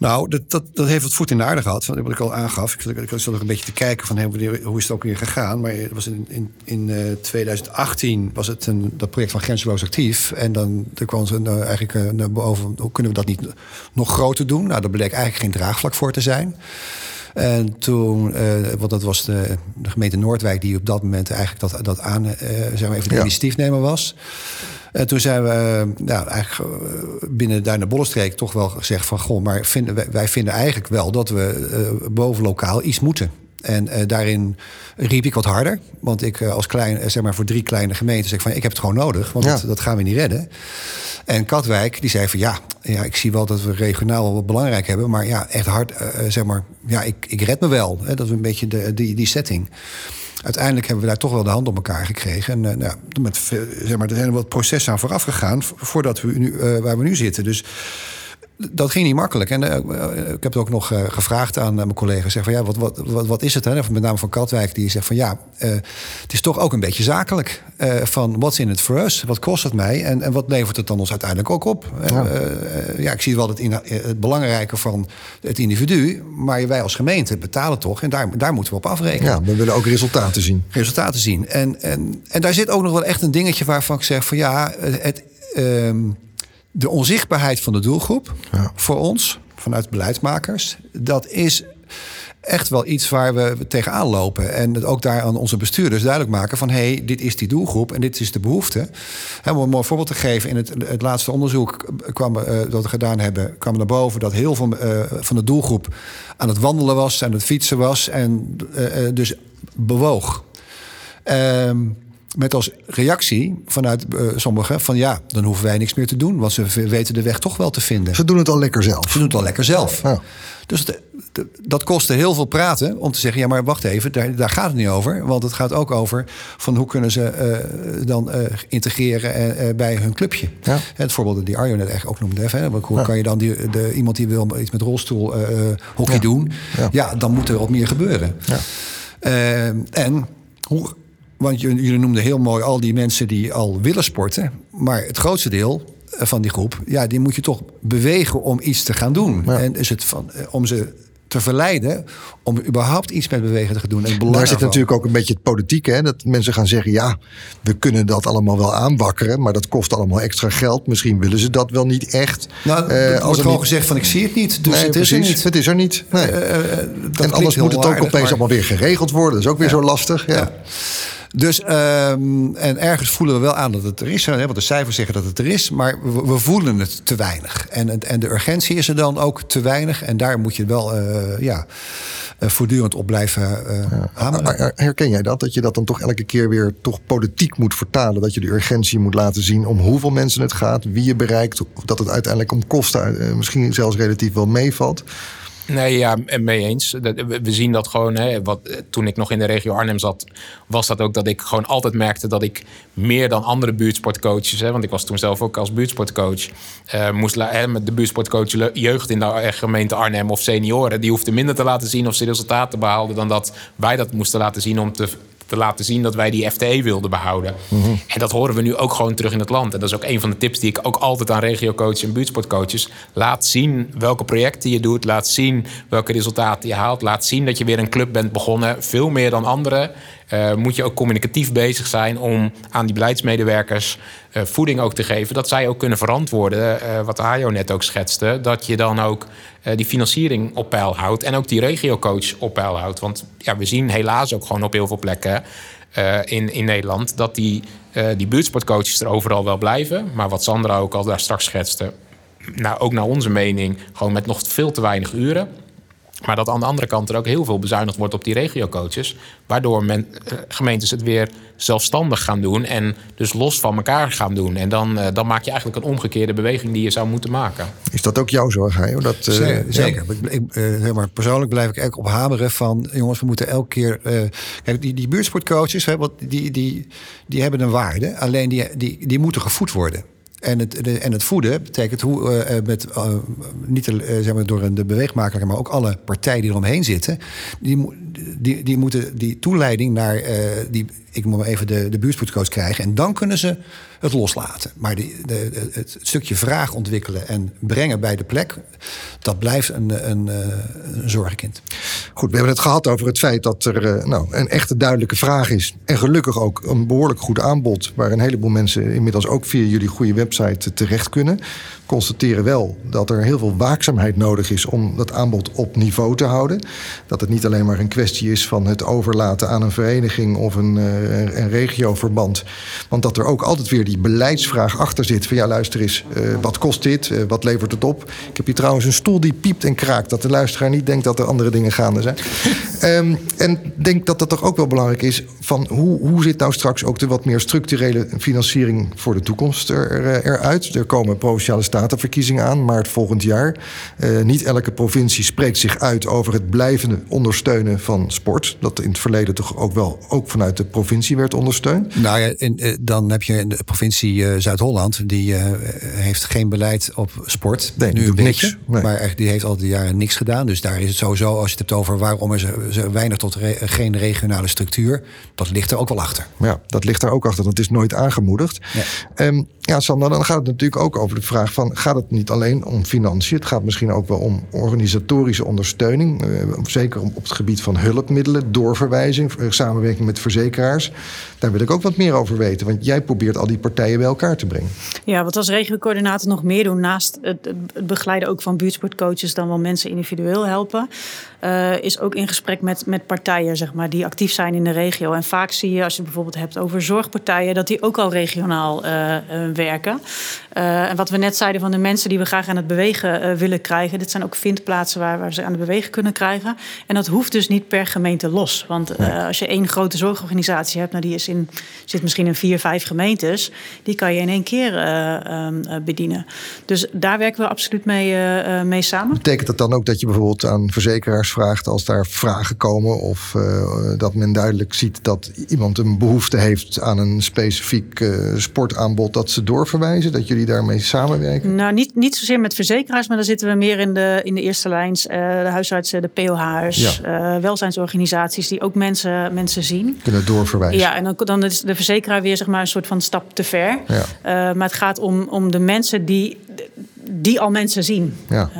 Nou, dat, dat, dat heeft wat voet in de aarde gehad. Wat ik al aangaf. Ik, ik, zat nog een beetje te kijken van hoe is het ook weer gegaan. Maar het was in, in, in uh, 2018 was het een, dat project van Grenzeloos Actief. En dan er kwam ze uh, eigenlijk uh, boven. Hoe kunnen we dat niet nog groter doen? Nou, daar bleek eigenlijk geen draagvlak voor te zijn. En toen, uh, want dat was de, de, gemeente Noordwijk die op dat moment eigenlijk dat, dat aan, uh, zeg maar even de ja. initiatiefnemer was. En toen zijn we nou, eigenlijk binnen daar naar Bollestreek toch wel gezegd van... goh, maar vinden, wij, wij vinden eigenlijk wel dat we boven lokaal iets moeten. En uh, daarin riep ik wat harder. Want ik uh, als klein, zeg maar voor drie kleine gemeenten zeg van ik heb het gewoon nodig, want ja. dat, dat, gaan we niet redden. En Katwijk die zei van ja, ja, ik zie wel dat we regionaal wat belangrijk hebben, maar ja, echt hard, uh, zeg maar, ja, ik, ik red me wel. Hè, dat is een beetje de, die, die setting. Uiteindelijk hebben we daar toch wel de hand op elkaar gekregen. En nou, met, zeg maar, er zijn wat processen aan vooraf gegaan voordat we nu, waar we nu zitten. Dus dat ging niet makkelijk. En uh, ik heb het ook nog uh, gevraagd aan mijn collega's. Zeg van ja, wat, wat, wat, wat is het? Hè? Met name van Katwijk, die zegt van ja, het is toch ook een beetje zakelijk. van what's in it for us? Wat kost het mij? En, en wat levert het dan ons uiteindelijk ook op? Ja, ja ik zie wel het, in, het belangrijke van het individu. Maar wij als gemeente betalen toch. En daar, daar moeten we op afrekenen. Ja, we willen ook resultaten zien. Resultaten zien. En, en, en daar zit ook nog wel echt een dingetje waarvan ik zeg van ja, het. Um, de onzichtbaarheid van de doelgroep ja. voor ons, vanuit beleidsmakers, dat is echt wel iets waar we tegenaan lopen. En ook daar aan onze bestuurders duidelijk maken van... hé, hey, dit is die doelgroep en dit is de behoefte. om een mooi voorbeeld te geven... in het, het laatste onderzoek kwam, uh, dat we gedaan hebben... kwam naar boven dat heel veel uh, van de doelgroep... aan het wandelen was, aan het fietsen was... en uh, dus bewoog. Um, met als reactie vanuit uh, sommigen van ja, dan hoeven wij niks meer te doen, want ze weten de weg toch wel te vinden. Ze doen het al lekker zelf. Ze doen het al lekker zelf. Ja. Dus het, dat kostte heel veel praten om te zeggen: ja, maar wacht even, daar, daar, gaat het niet over. Want het gaat ook over van hoe kunnen ze uh, dan uh, integreren bij hun clubje. Ja. Het voorbeeld die Arjo net echt ook noemde. Hè, hoe ja. kan je dan die, de, iemand die wil iets met rolstoel hockey ja. doen? Ja. dan moet er wat meer gebeuren. en hoe want jullie noemden heel mooi al die mensen die al willen sporten. Maar het grootste deel van die groep, ja, die moet je toch bewegen om iets te gaan doen. En is het van, eh, om ze te verleiden om überhaupt iets met bewegen te gaan doen. En Daar zit natuurlijk ook een beetje het politieke. Hè? Dat mensen gaan zeggen, ja, we kunnen dat allemaal wel aanwakkeren... maar dat kost allemaal extra geld. Misschien willen ze dat wel niet echt. Nou, uh, als wordt gewoon niet... gezegd van, ik zie het niet, dus nee, het precies, is er niet. Het is er niet. Nee. Uh, uh, en anders moet het ook opeens maar... allemaal weer geregeld worden. Dat is ook weer ja. zo lastig. ja. ja. Dus, um, en ergens voelen we wel aan dat het er is. Hè, want de cijfers zeggen dat het er is. Maar we, we voelen het te weinig. En, en de urgentie is er dan ook te weinig. En daar moet je wel uh, ja, uh, voortdurend op blijven uh, hameren. Herken jij dat? Dat je dat dan toch elke keer weer toch politiek moet vertalen? Dat je de urgentie moet laten zien om hoeveel mensen het gaat, wie je bereikt. Dat het uiteindelijk om kosten misschien zelfs relatief wel meevalt. Nee, ja, mee eens. We zien dat gewoon. Hè, wat, toen ik nog in de regio Arnhem zat, was dat ook dat ik gewoon altijd merkte dat ik meer dan andere buurtsportcoaches, hè, want ik was toen zelf ook als buurtsportcoach, uh, moest hè, met de buurtsportcoach jeugd in de gemeente Arnhem of senioren, die hoefden minder te laten zien of ze resultaten behaalden dan dat wij dat moesten laten zien om te te laten zien dat wij die FTE wilden behouden. Mhm. En dat horen we nu ook gewoon terug in het land. En dat is ook een van de tips die ik ook altijd aan regiocoaches en buurtsportcoaches laat zien welke projecten je doet, laat zien welke resultaten je haalt, laat zien dat je weer een club bent begonnen, veel meer dan anderen. Uh, moet je ook communicatief bezig zijn om aan die beleidsmedewerkers uh, voeding ook te geven. Dat zij ook kunnen verantwoorden, uh, wat Hajo net ook schetste. Dat je dan ook die financiering op peil houdt. En ook die regiocoach op peil houdt. Want ja, we zien helaas ook gewoon op heel veel plekken in, in Nederland... dat die, die buurtsportcoaches er overal wel blijven. Maar wat Sandra ook al daar straks schetste... Nou, ook naar onze mening, gewoon met nog veel te weinig uren. Maar dat aan de andere kant er ook heel veel bezuinigd wordt op die regiocoaches. Waardoor men, uh, gemeentes het weer zelfstandig gaan doen. En dus los van elkaar gaan doen. En dan, uh, dan maak je eigenlijk een omgekeerde beweging die je zou moeten maken. Is dat ook jouw zorg? Dat, uh, zeker. zeker. Ja. Ik, zeg maar, persoonlijk blijf ik eigenlijk op hameren van... jongens, we moeten elke keer... kijk, die, die buurtsportcoaches, hè, wat, die, die, die hebben een waarde. Alleen die, die, die moeten gevoed worden. En het, en het voeden betekent hoe uh, met, uh, niet uh, zeg maar door de beweegmaker, maar ook alle partijen die eromheen zitten, die, die, die moeten die toeleiding naar die, ik moet even de, de krijgen. En dan kunnen ze het loslaten. Maar die, de, het stukje vraag ontwikkelen en brengen bij de plek, dat blijft een, een, een zorgkind. Goed, we hebben het gehad over het feit dat er uh, nou, een echte duidelijke vraag is. En gelukkig ook een behoorlijk goed aanbod. Waar een heleboel mensen inmiddels ook via jullie goede website terecht kunnen constateren wel dat er heel veel waakzaamheid nodig is om dat aanbod op niveau te houden. Dat het niet alleen maar een kwestie is van het overlaten aan een vereniging of een, een regioverband. Want dat er ook altijd weer die beleidsvraag achter zit. Van ja, luister eens, uh, wat kost dit? Uh, wat levert het op? Ik heb hier trouwens een stoel die piept en kraakt. Dat de luisteraar niet denkt dat er andere dingen gaande zijn. Um, en denk dat dat toch ook wel belangrijk is. Van hoe, hoe zit nou straks ook de wat meer structurele financiering voor de toekomst er, eruit? Er komen provinciale staten statenverkiezingen aan, maart volgend jaar. Uh, niet elke provincie spreekt zich uit over het blijvende ondersteunen van sport. Dat in het verleden toch ook wel ook vanuit de provincie werd ondersteund. Nou ja, in, uh, dan heb je de provincie Zuid-Holland, die heeft geen beleid op sport. Nee, nu een beetje. Nee. Maar echt, die heeft al die jaren niks gedaan. Dus daar is het sowieso, als je het hebt over waarom is er weinig tot re geen regionale structuur, dat ligt er ook wel achter. Ja, dat ligt er ook achter. Dat is nooit aangemoedijd. Ja. Um, ja, Sander, dan gaat het natuurlijk ook over de vraag van... gaat het niet alleen om financiën? Het gaat misschien ook wel om organisatorische ondersteuning. Uh, zeker op het gebied van hulpmiddelen, doorverwijzing... Eh, samenwerking met verzekeraars. Daar wil ik ook wat meer over weten. Want jij probeert al die partijen bij elkaar te brengen. Ja, wat als regiocoördinator nog meer doen... naast het, begeleiden ook van buurtsportcoaches... dan wel mensen individueel helpen... Uh, is ook in gesprek met, met partijen zeg maar, die actief zijn in de regio. En vaak zie je, als je bijvoorbeeld hebt over zorgpartijen... dat die ook al regionaal uh, werken. Uh, en wat we net zeiden van de mensen die we graag aan het bewegen uh, willen krijgen. Dit zijn ook vindplaatsen waar, waar ze aan het bewegen kunnen krijgen. En dat hoeft dus niet per gemeente los. Want uh, als je één grote zorgorganisatie hebt, nou die is in, zit misschien in vier, vijf gemeentes. Die kan je in één keer um, bedienen. Dus daar werken we absoluut mee, mee samen. Betekent dat dan ook dat je bijvoorbeeld aan verzekeraars vraagt als daar vragen komen? Of dat men duidelijk ziet dat iemand een behoefte heeft aan een specifiek sportaanbod dat ze doorverwijzen? Dat jullie daarmee samenwerken? Nou, niet, niet zozeer met verzekeraars, maar dan zitten we meer in de, in de eerste lijns. Uh, de huisartsen, de POH's, ja. uh, welzijnsorganisaties die ook mensen, mensen zien. Kunnen doorverwijzen. Ja, en dan, dan is de verzekeraar weer zeg maar, een soort van stap te ver. Ja. Uh, maar het gaat om, om de mensen die, die al mensen zien. Ja.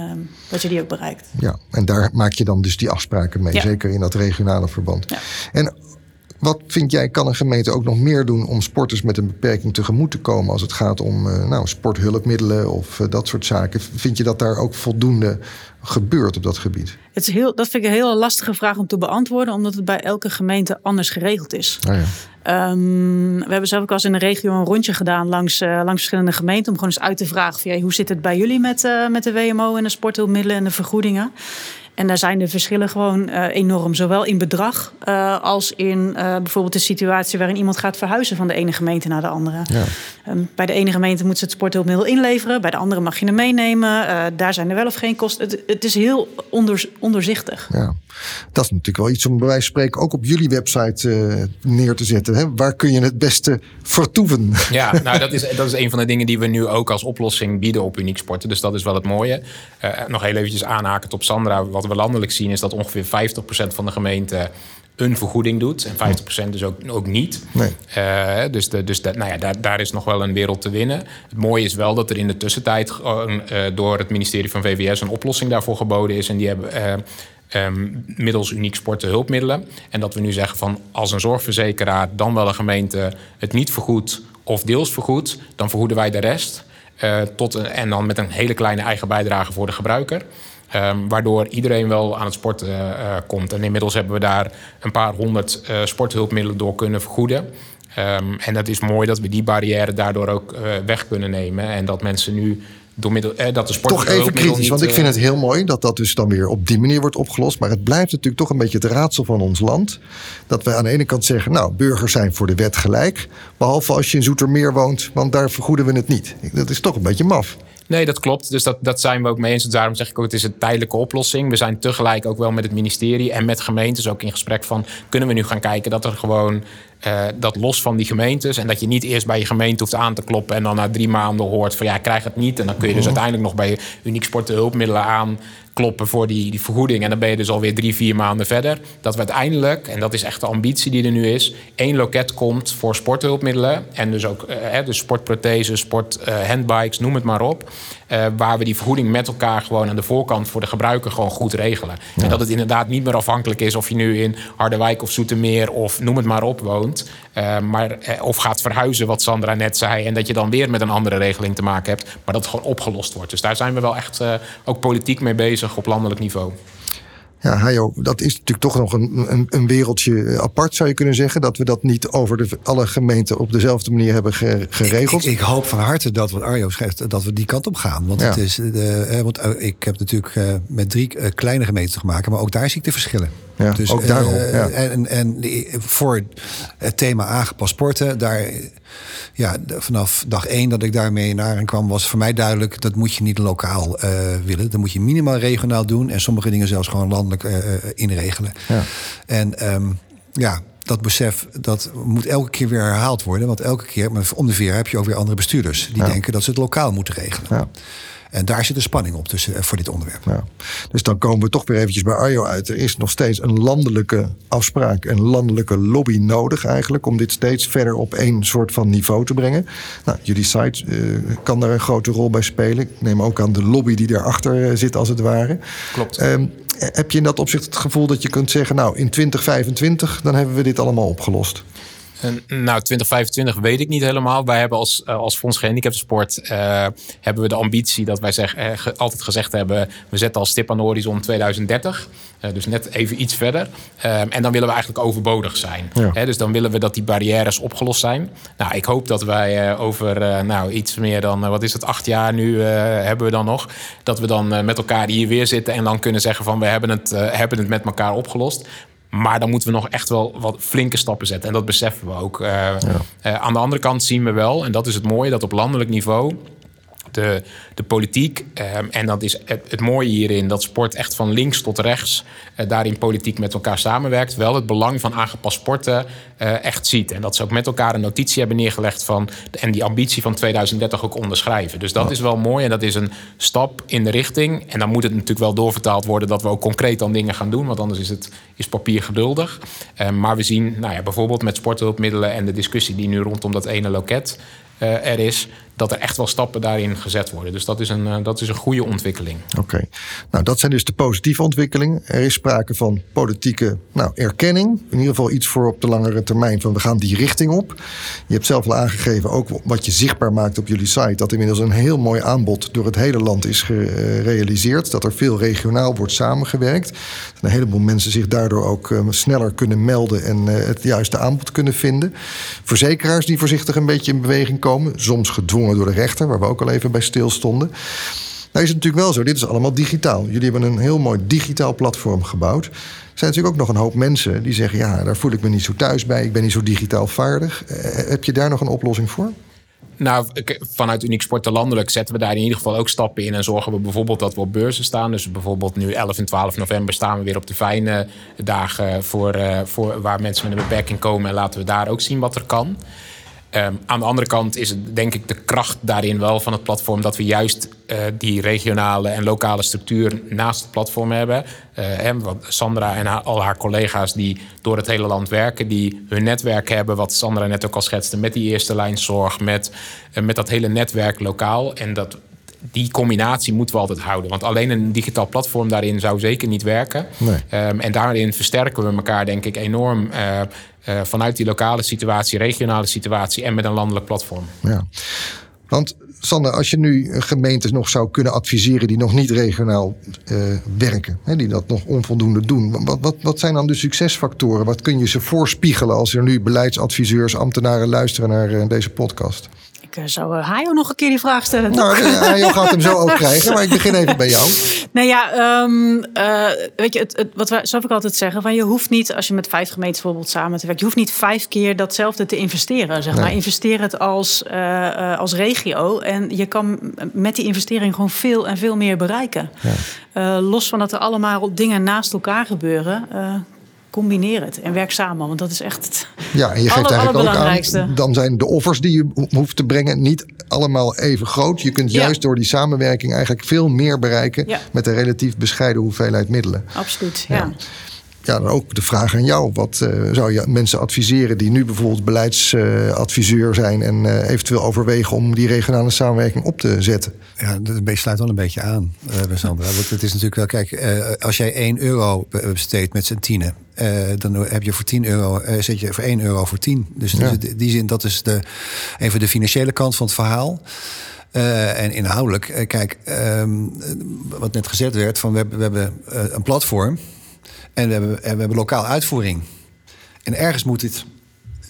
dat je die ook bereikt. Ja, en daar maak je dan dus die afspraken mee. Ja. Zeker in dat regionale verband. Ja. En wat vind jij, kan een gemeente ook nog meer doen om sporters met een beperking tegemoet te komen als het gaat om uh, nou, sporthulpmiddelen of uh, dat soort zaken? Vind je dat daar ook voldoende gebeurt op dat gebied? Het is heel, dat vind ik een hele lastige vraag om te beantwoorden, omdat het bij elke gemeente anders geregeld is. Oh ja. Um, we hebben zelf ook al eens in de regio een rondje gedaan langs, uh, langs verschillende gemeenten. Om gewoon eens uit te vragen: van, ja, hoe zit het bij jullie met, uh, met de WMO en de sporthulpmiddelen en de vergoedingen? En daar zijn de verschillen gewoon uh, enorm. Zowel in bedrag uh, als in uh, bijvoorbeeld de situatie waarin iemand gaat verhuizen van de ene gemeente naar de andere. Ja. Um, bij de ene gemeente moet ze het sporthulpmiddel inleveren, bij de andere mag je hem meenemen. daar zijn er wel of geen kosten. Het, het is heel onder, onderzichtig. Ja. Dat is natuurlijk wel iets om bij wijze van spreken ook op jullie website neer te zetten. Hè? Waar kun je het beste vertoeven? Ja, (laughs) nou dat is, dat is een van de dingen die we nu ook als oplossing bieden op Uniek Sporten. Dus dat is wel het mooie. nog heel eventjes aanhaken op Sandra. Wat we landelijk zien is dat ongeveer 50% van de gemeente een vergoeding doet. En 50% dus ook, ook niet. Nee. Uh, dus de, dus dat, nou ja, daar, daar is nog wel een wereld te winnen. Het mooie is wel dat er in de tussentijd uh, door het ministerie van VWS een oplossing daarvoor geboden is. En die hebben. Uh, Um, middels uniek sporten hulpmiddelen. En dat we nu zeggen van als een zorgverzekeraar dan wel een gemeente het niet vergoedt of deels vergoedt, dan vergoeden wij de rest. Uh, tot een, en dan met een hele kleine eigen bijdrage voor de gebruiker. Um, waardoor iedereen wel aan het sporten uh, uh, komt. En inmiddels hebben we daar een paar honderd uh, sporthulpmiddelen door kunnen vergoeden. Um, en dat is mooi dat we die barrière daardoor ook weg kunnen nemen. En dat mensen nu door middel, eh, dat de sport. Toch even kritisch, niet, want ik vind het heel mooi dat dat dus dan weer op die manier wordt opgelost. Maar het blijft natuurlijk toch een beetje het raadsel van ons land. Dat we aan de ene kant zeggen, nou, burgers zijn voor de wet gelijk. Behalve als je in Zoetermeer woont, want daar vergoeden we het niet. Dat is toch een beetje maf. Nee, dat klopt. Dus dat, dat zijn we ook mee eens. Dus daarom zeg ik ook, het is een tijdelijke oplossing. We zijn tegelijk ook wel met het ministerie en met gemeentes ook in gesprek van... kunnen we nu gaan kijken dat er gewoon uh, dat los van die gemeentes... en dat je niet eerst bij je gemeente hoeft aan te kloppen... en dan na drie maanden hoort van ja, ik krijg het niet. En dan kun je dus mhm. uiteindelijk nog bij Uniek Sporten hulpmiddelen aan kloppen voor die, die vergoeding. En dan ben je dus alweer drie, vier maanden verder. Dat we uiteindelijk, en dat is echt de ambitie die er nu is, één loket komt voor sporthulpmiddelen. En dus ook uh, dus sportprotheses, sport, uh, handbikes, noem het maar op. Uh, waar we die vergoeding met elkaar gewoon aan de voorkant voor de gebruiker gewoon goed regelen. En dat het inderdaad niet meer afhankelijk is of je nu in Harderwijk of Zoetermeer of noem het maar op woont. maar, of gaat verhuizen, wat Sandra net zei. En dat je dan weer met een andere regeling te maken hebt. Maar dat het gewoon opgelost wordt. Dus daar zijn we wel echt ook politiek mee bezig op landelijk niveau. Ja, Hajo, dat is natuurlijk toch nog een, een, een, wereldje apart, zou je kunnen zeggen. Dat we dat niet over de, alle gemeenten op dezelfde manier hebben geregeld. Ik, ik, hoop van harte dat wat Arjo schrijft, dat we die kant op gaan. Want, het is, de, want eh, ik heb natuurlijk eh, met drie eh, kleine gemeenten te maken, maar ook daar zie ik de verschillen. Ja, dus, ook daarom. Ja. En, en voor het thema aangepast sporten, daar, ja, vanaf dag één dat ik daarmee naar kwam, was voor mij duidelijk dat moet je niet lokaal willen. Dat moet je minimaal regionaal doen en sommige dingen zelfs gewoon landelijk uh, inregelen. Ja. En um, ja, dat besef dat moet elke keer weer herhaald worden. Want elke keer, om de heb je ook weer andere bestuurders die denken dat ze het lokaal moeten regelen. Ja. En daar zit de spanning op tussen, eh, voor dit onderwerp. Ja. Dus dan komen we toch weer eventjes bij Arjo uit. Er is nog steeds een landelijke afspraak, een landelijke lobby nodig eigenlijk... om dit steeds verder op één soort van niveau te brengen. Nou, jullie site uh, kan daar een grote rol bij spelen. Ik neem ook aan de lobby die daarachter zit als het ware. Klopt. Um, heb je in dat opzicht het gevoel dat je kunt zeggen... nou, in 2025 dan hebben we dit allemaal opgelost? Nou, 2025 weet ik niet helemaal. Wij hebben als, uh, als Fonds Gehandicaptensport uh, hebben we de ambitie dat wij zeg, uh, altijd gezegd hebben... we zetten als stip aan de horizon 2030. dus net even iets verder. Ehm, en dan willen we eigenlijk overbodig zijn. Ja. dus dan willen we dat die barrières opgelost zijn. Nou, ik hoop dat wij over nou, iets meer dan, wat is het, acht jaar nu hebben we dan nog... dat we dan met elkaar hier weer zitten en dan kunnen zeggen van... we hebben het, hebben het met elkaar opgelost. Maar dan moeten we nog echt wel wat flinke stappen zetten. En dat beseffen we ook. Uh, uh, aan de andere kant zien we wel, en dat is het mooie, dat op landelijk niveau de, de politiek. Ehm, en dat is het, het, mooie hierin, dat sport echt van links tot rechts uh, daarin politiek met elkaar samenwerkt. Wel het belang van aangepast sporten uh, echt ziet. En dat ze ook met elkaar een notitie hebben neergelegd van. En die ambitie van 2030 ook onderschrijven. Dus dat is wel mooi en dat is een stap in de richting. En dan moet het natuurlijk wel doorvertaald worden dat we ook concreet dan dingen gaan doen. Want anders is het is papier geduldig. Uh, maar we zien nou ja, bijvoorbeeld met sporthulpmiddelen en de discussie die nu rondom dat ene loket uh, er is dat er echt wel stappen daarin gezet worden. Dus dat is een, uh, dat is een goede ontwikkeling. Oké, nou dat zijn dus de positieve ontwikkelingen. Er is sprake van politieke nou, erkenning. In ieder geval iets voor op de langere termijn van we gaan die richting op. Je hebt zelf al aangegeven, ook wat je zichtbaar maakt op jullie site, dat inmiddels een heel mooi aanbod door het hele land is gerealiseerd. Dat er veel regionaal wordt samengewerkt. Dat een heleboel mensen zich daardoor ook uh, sneller kunnen melden en uh, het juiste aanbod kunnen vinden. Verzekeraars die voorzichtig een beetje in beweging komen, soms gedwongen door de rechter, waar we ook al even bij stilstonden. Nou is het natuurlijk wel zo, dit is allemaal digitaal. Jullie hebben een heel mooi digitaal platform gebouwd. Er zijn natuurlijk ook nog een hoop mensen die zeggen... ja, daar voel ik me niet zo thuis bij, ik ben niet zo digitaal vaardig. Eh, heb je daar nog een oplossing voor? Nou, vanuit Uniek Sporten Landelijk zetten we daar in ieder geval ook stappen in. En zorgen we bijvoorbeeld dat we op beurzen staan. Dus bijvoorbeeld nu 11 en 12 november staan we weer op de fijne dagen... Voor, uh, voor waar mensen met een beperking komen. En laten we daar ook zien wat er kan. Um, aan de andere kant is het denk ik de kracht daarin wel van het platform dat we juist uh, die regionale en lokale structuur naast het platform hebben. Uh, en wat Sandra en al haar collega's die door het hele land werken, die hun netwerk hebben, wat Sandra net ook al schetste, met die eerste lijn zorg, met, uh, met dat hele netwerk lokaal. En dat, die combinatie moeten we altijd houden. Want alleen een digitaal platform daarin zou zeker niet werken. Nee. Um, en daarin versterken we elkaar, denk ik, enorm. Uh, uh, vanuit die lokale situatie, regionale situatie en met een landelijk platform. Ja. Want Sander, als je nu gemeentes nog zou kunnen adviseren die nog niet regionaal uh, werken, hè, die dat nog onvoldoende doen, wat, wat, wat zijn dan de succesfactoren? Wat kun je ze voorspiegelen als er nu beleidsadviseurs, ambtenaren luisteren naar uh, deze podcast? Uh, zou Hajo nog een keer die vraag stellen. Nou, Hajo gaat hem zo ook (laughs) krijgen, maar ik begin even bij jou. Nou ja, um, uh, weet je, het, het, wat we, zou ik altijd zeggen, van je hoeft niet, als je met vijf gemeenten bijvoorbeeld samen te werken, je hoeft niet vijf keer datzelfde te investeren. Zeg nee. maar. Investeer het als, uh, als regio en je kan met die investering gewoon veel en veel meer bereiken. Ja. los van dat er allemaal dingen naast elkaar gebeuren combineer het en werk samen. Want dat is echt het Ja, en je geeft eigenlijk ook aan, dan zijn de offers die je hoeft te brengen niet allemaal even groot. Je kunt juist door die samenwerking eigenlijk veel meer bereiken met een relatief bescheiden hoeveelheid middelen. Absoluut, ja ja, dan ook de vraag aan jou. Wat uh, zou je mensen adviseren die nu bijvoorbeeld beleidsadviseur zijn en uh, eventueel overwegen om die regionale samenwerking op te zetten? Ja, dat sluit wel een beetje aan, uh, Sandra. Want het is natuurlijk wel, kijk, als jij 1 euro besteedt met z'n tienen, dan heb je voor 10 euro, zet je voor 1 euro voor 10. Dus, ja. dus in die zin, dat is de, even de financiële kant van het verhaal. Uh, en inhoudelijk, kijk, um, wat net gezegd werd, van we hebben, we hebben een platform. En we hebben, en we hebben lokaal uitvoering. En ergens moet het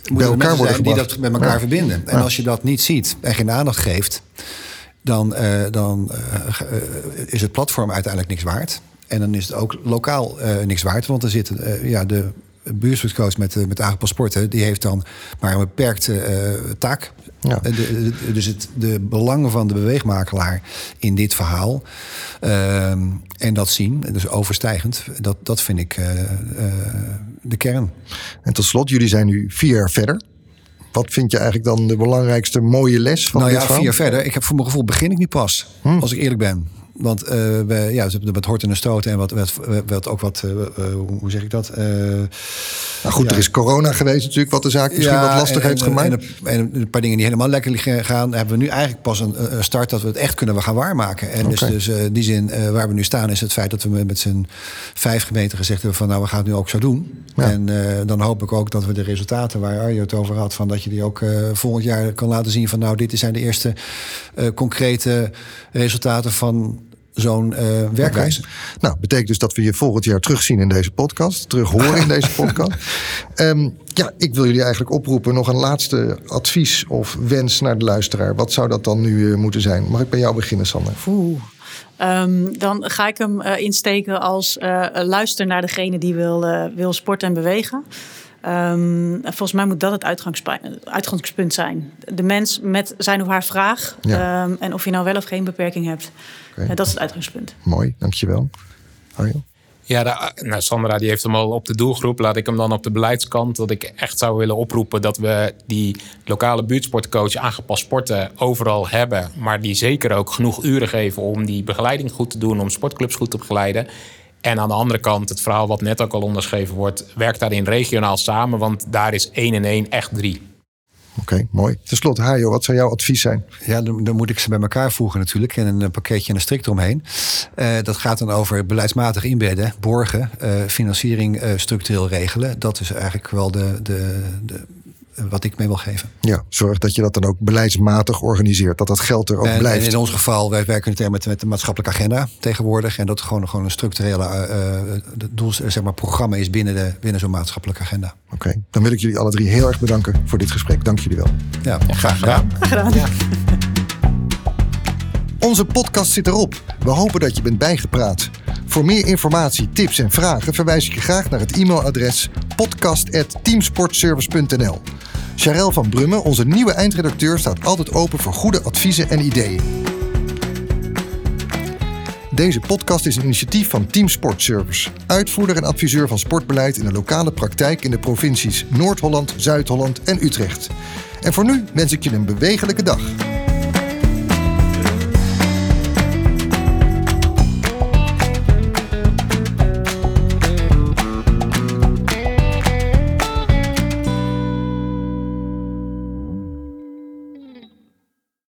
moet bij elkaar worden zijn die dat met elkaar verbinden. En als je dat niet ziet en geen aandacht geeft, dan, uh, dan uh, is het platform uiteindelijk niks waard. En dan is het ook lokaal niks waard. Want er zitten ja, de buurtsportcoach met, met paspoorten, die heeft dan maar een beperkte taak. Ja. dus het, de belangen van de beweegmakelaar in dit verhaal ehm, en dat zien, dus overstijgend, dat, dat vind ik uh, uh, de kern. En tot slot, jullie zijn nu vier jaar verder. Wat vind je eigenlijk dan de belangrijkste mooie les van nou dit ja, vier jaar verder. Ik heb voor mijn gevoel begin ik niet pas, hm. als ik eerlijk ben. Want uh, we, ja, ze hebben wat horten en stoten en wat, wat, wat ook wat, uh, hoe zeg ik dat? nou goed, er is corona geweest natuurlijk, wat de zaak misschien wat lastig heeft gemaakt. En, en, een paar dingen die helemaal lekker gaan, hebben we nu eigenlijk pas een, start dat we het echt kunnen gaan waarmaken. En dus, dus die zin waar we nu staan is het feit dat we met z'n vijf gemeenten gezegd hebben van nou, we gaan het nu ook zo doen. En dan hoop ik ook dat we de resultaten waar Arjo het over had, van dat je die ook volgend jaar kan laten zien van nou, dit zijn de eerste concrete resultaten van zo'n uh, werkwijze. Nou, betekent dus dat we je volgend jaar terugzien in deze podcast. Terug horen in deze (laughs) podcast. Um, ja, ik wil jullie eigenlijk oproepen. Nog een laatste advies of wens naar de luisteraar. Wat zou dat dan nu uh, moeten zijn? Mag ik bij jou beginnen, Sander? Oeh. Um, dan ga ik hem uh, insteken als luister naar degene die wil, wil sporten en bewegen. Um, volgens mij moet dat het uitgangspunt zijn. De mens met zijn of haar vraag. Ja. Um, en of je nou wel of geen beperking hebt. Okay. dat is het uitgangspunt. Mooi, dankjewel. Arjo? Ja, de, nou, Sandra die heeft hem al op de doelgroep. Laat ik hem dan op de beleidskant. Dat ik echt zou willen oproepen dat we die lokale buurtsportcoach aangepast sporten overal hebben. Maar die zeker ook genoeg uren geven om die begeleiding goed te doen. Om sportclubs goed te begeleiden. En aan de andere kant, het verhaal wat net ook al onderschreven wordt, werkt daarin regionaal samen, want daar is één en één echt drie. Oké, mooi. Ten slotte, Hajo, wat zou jouw advies zijn? Ja, dan, dan, moet ik ze bij elkaar voegen natuurlijk. En een pakketje en een strik eromheen. Uh, dat gaat dan over beleidsmatig inbedden, borgen, uh, financiering uh, structureel regelen. Dat is eigenlijk wel de, de, de wat ik mee wil geven. Ja, zorg dat je dat dan ook beleidsmatig organiseert. Dat dat geld er ook blijft. En in ons geval, wij werken het met, met de maatschappelijke agenda tegenwoordig. En dat gewoon, gewoon een structurele uh, doel, zeg maar, programma is binnen, de, binnen zo'n maatschappelijke agenda. Oké, dan wil ik jullie alle drie heel erg bedanken voor dit gesprek. Dank jullie wel. Ja, graag gedaan. Graag gedaan. Ja. (laughs) Onze podcast zit erop. We hopen dat je bent bijgepraat. Voor meer informatie, tips en vragen verwijs ik je graag naar het e-mailadres podcast.teamsportservice.nl. Charel van Brummen, onze nieuwe eindredacteur, staat altijd open voor goede adviezen en ideeën. Deze podcast is een initiatief van Team Sport Service, uitvoerder en adviseur van sportbeleid in de lokale praktijk in de provincies Noord-Holland, Zuid-Holland en Utrecht. En voor nu wens ik je een bewegelijke dag.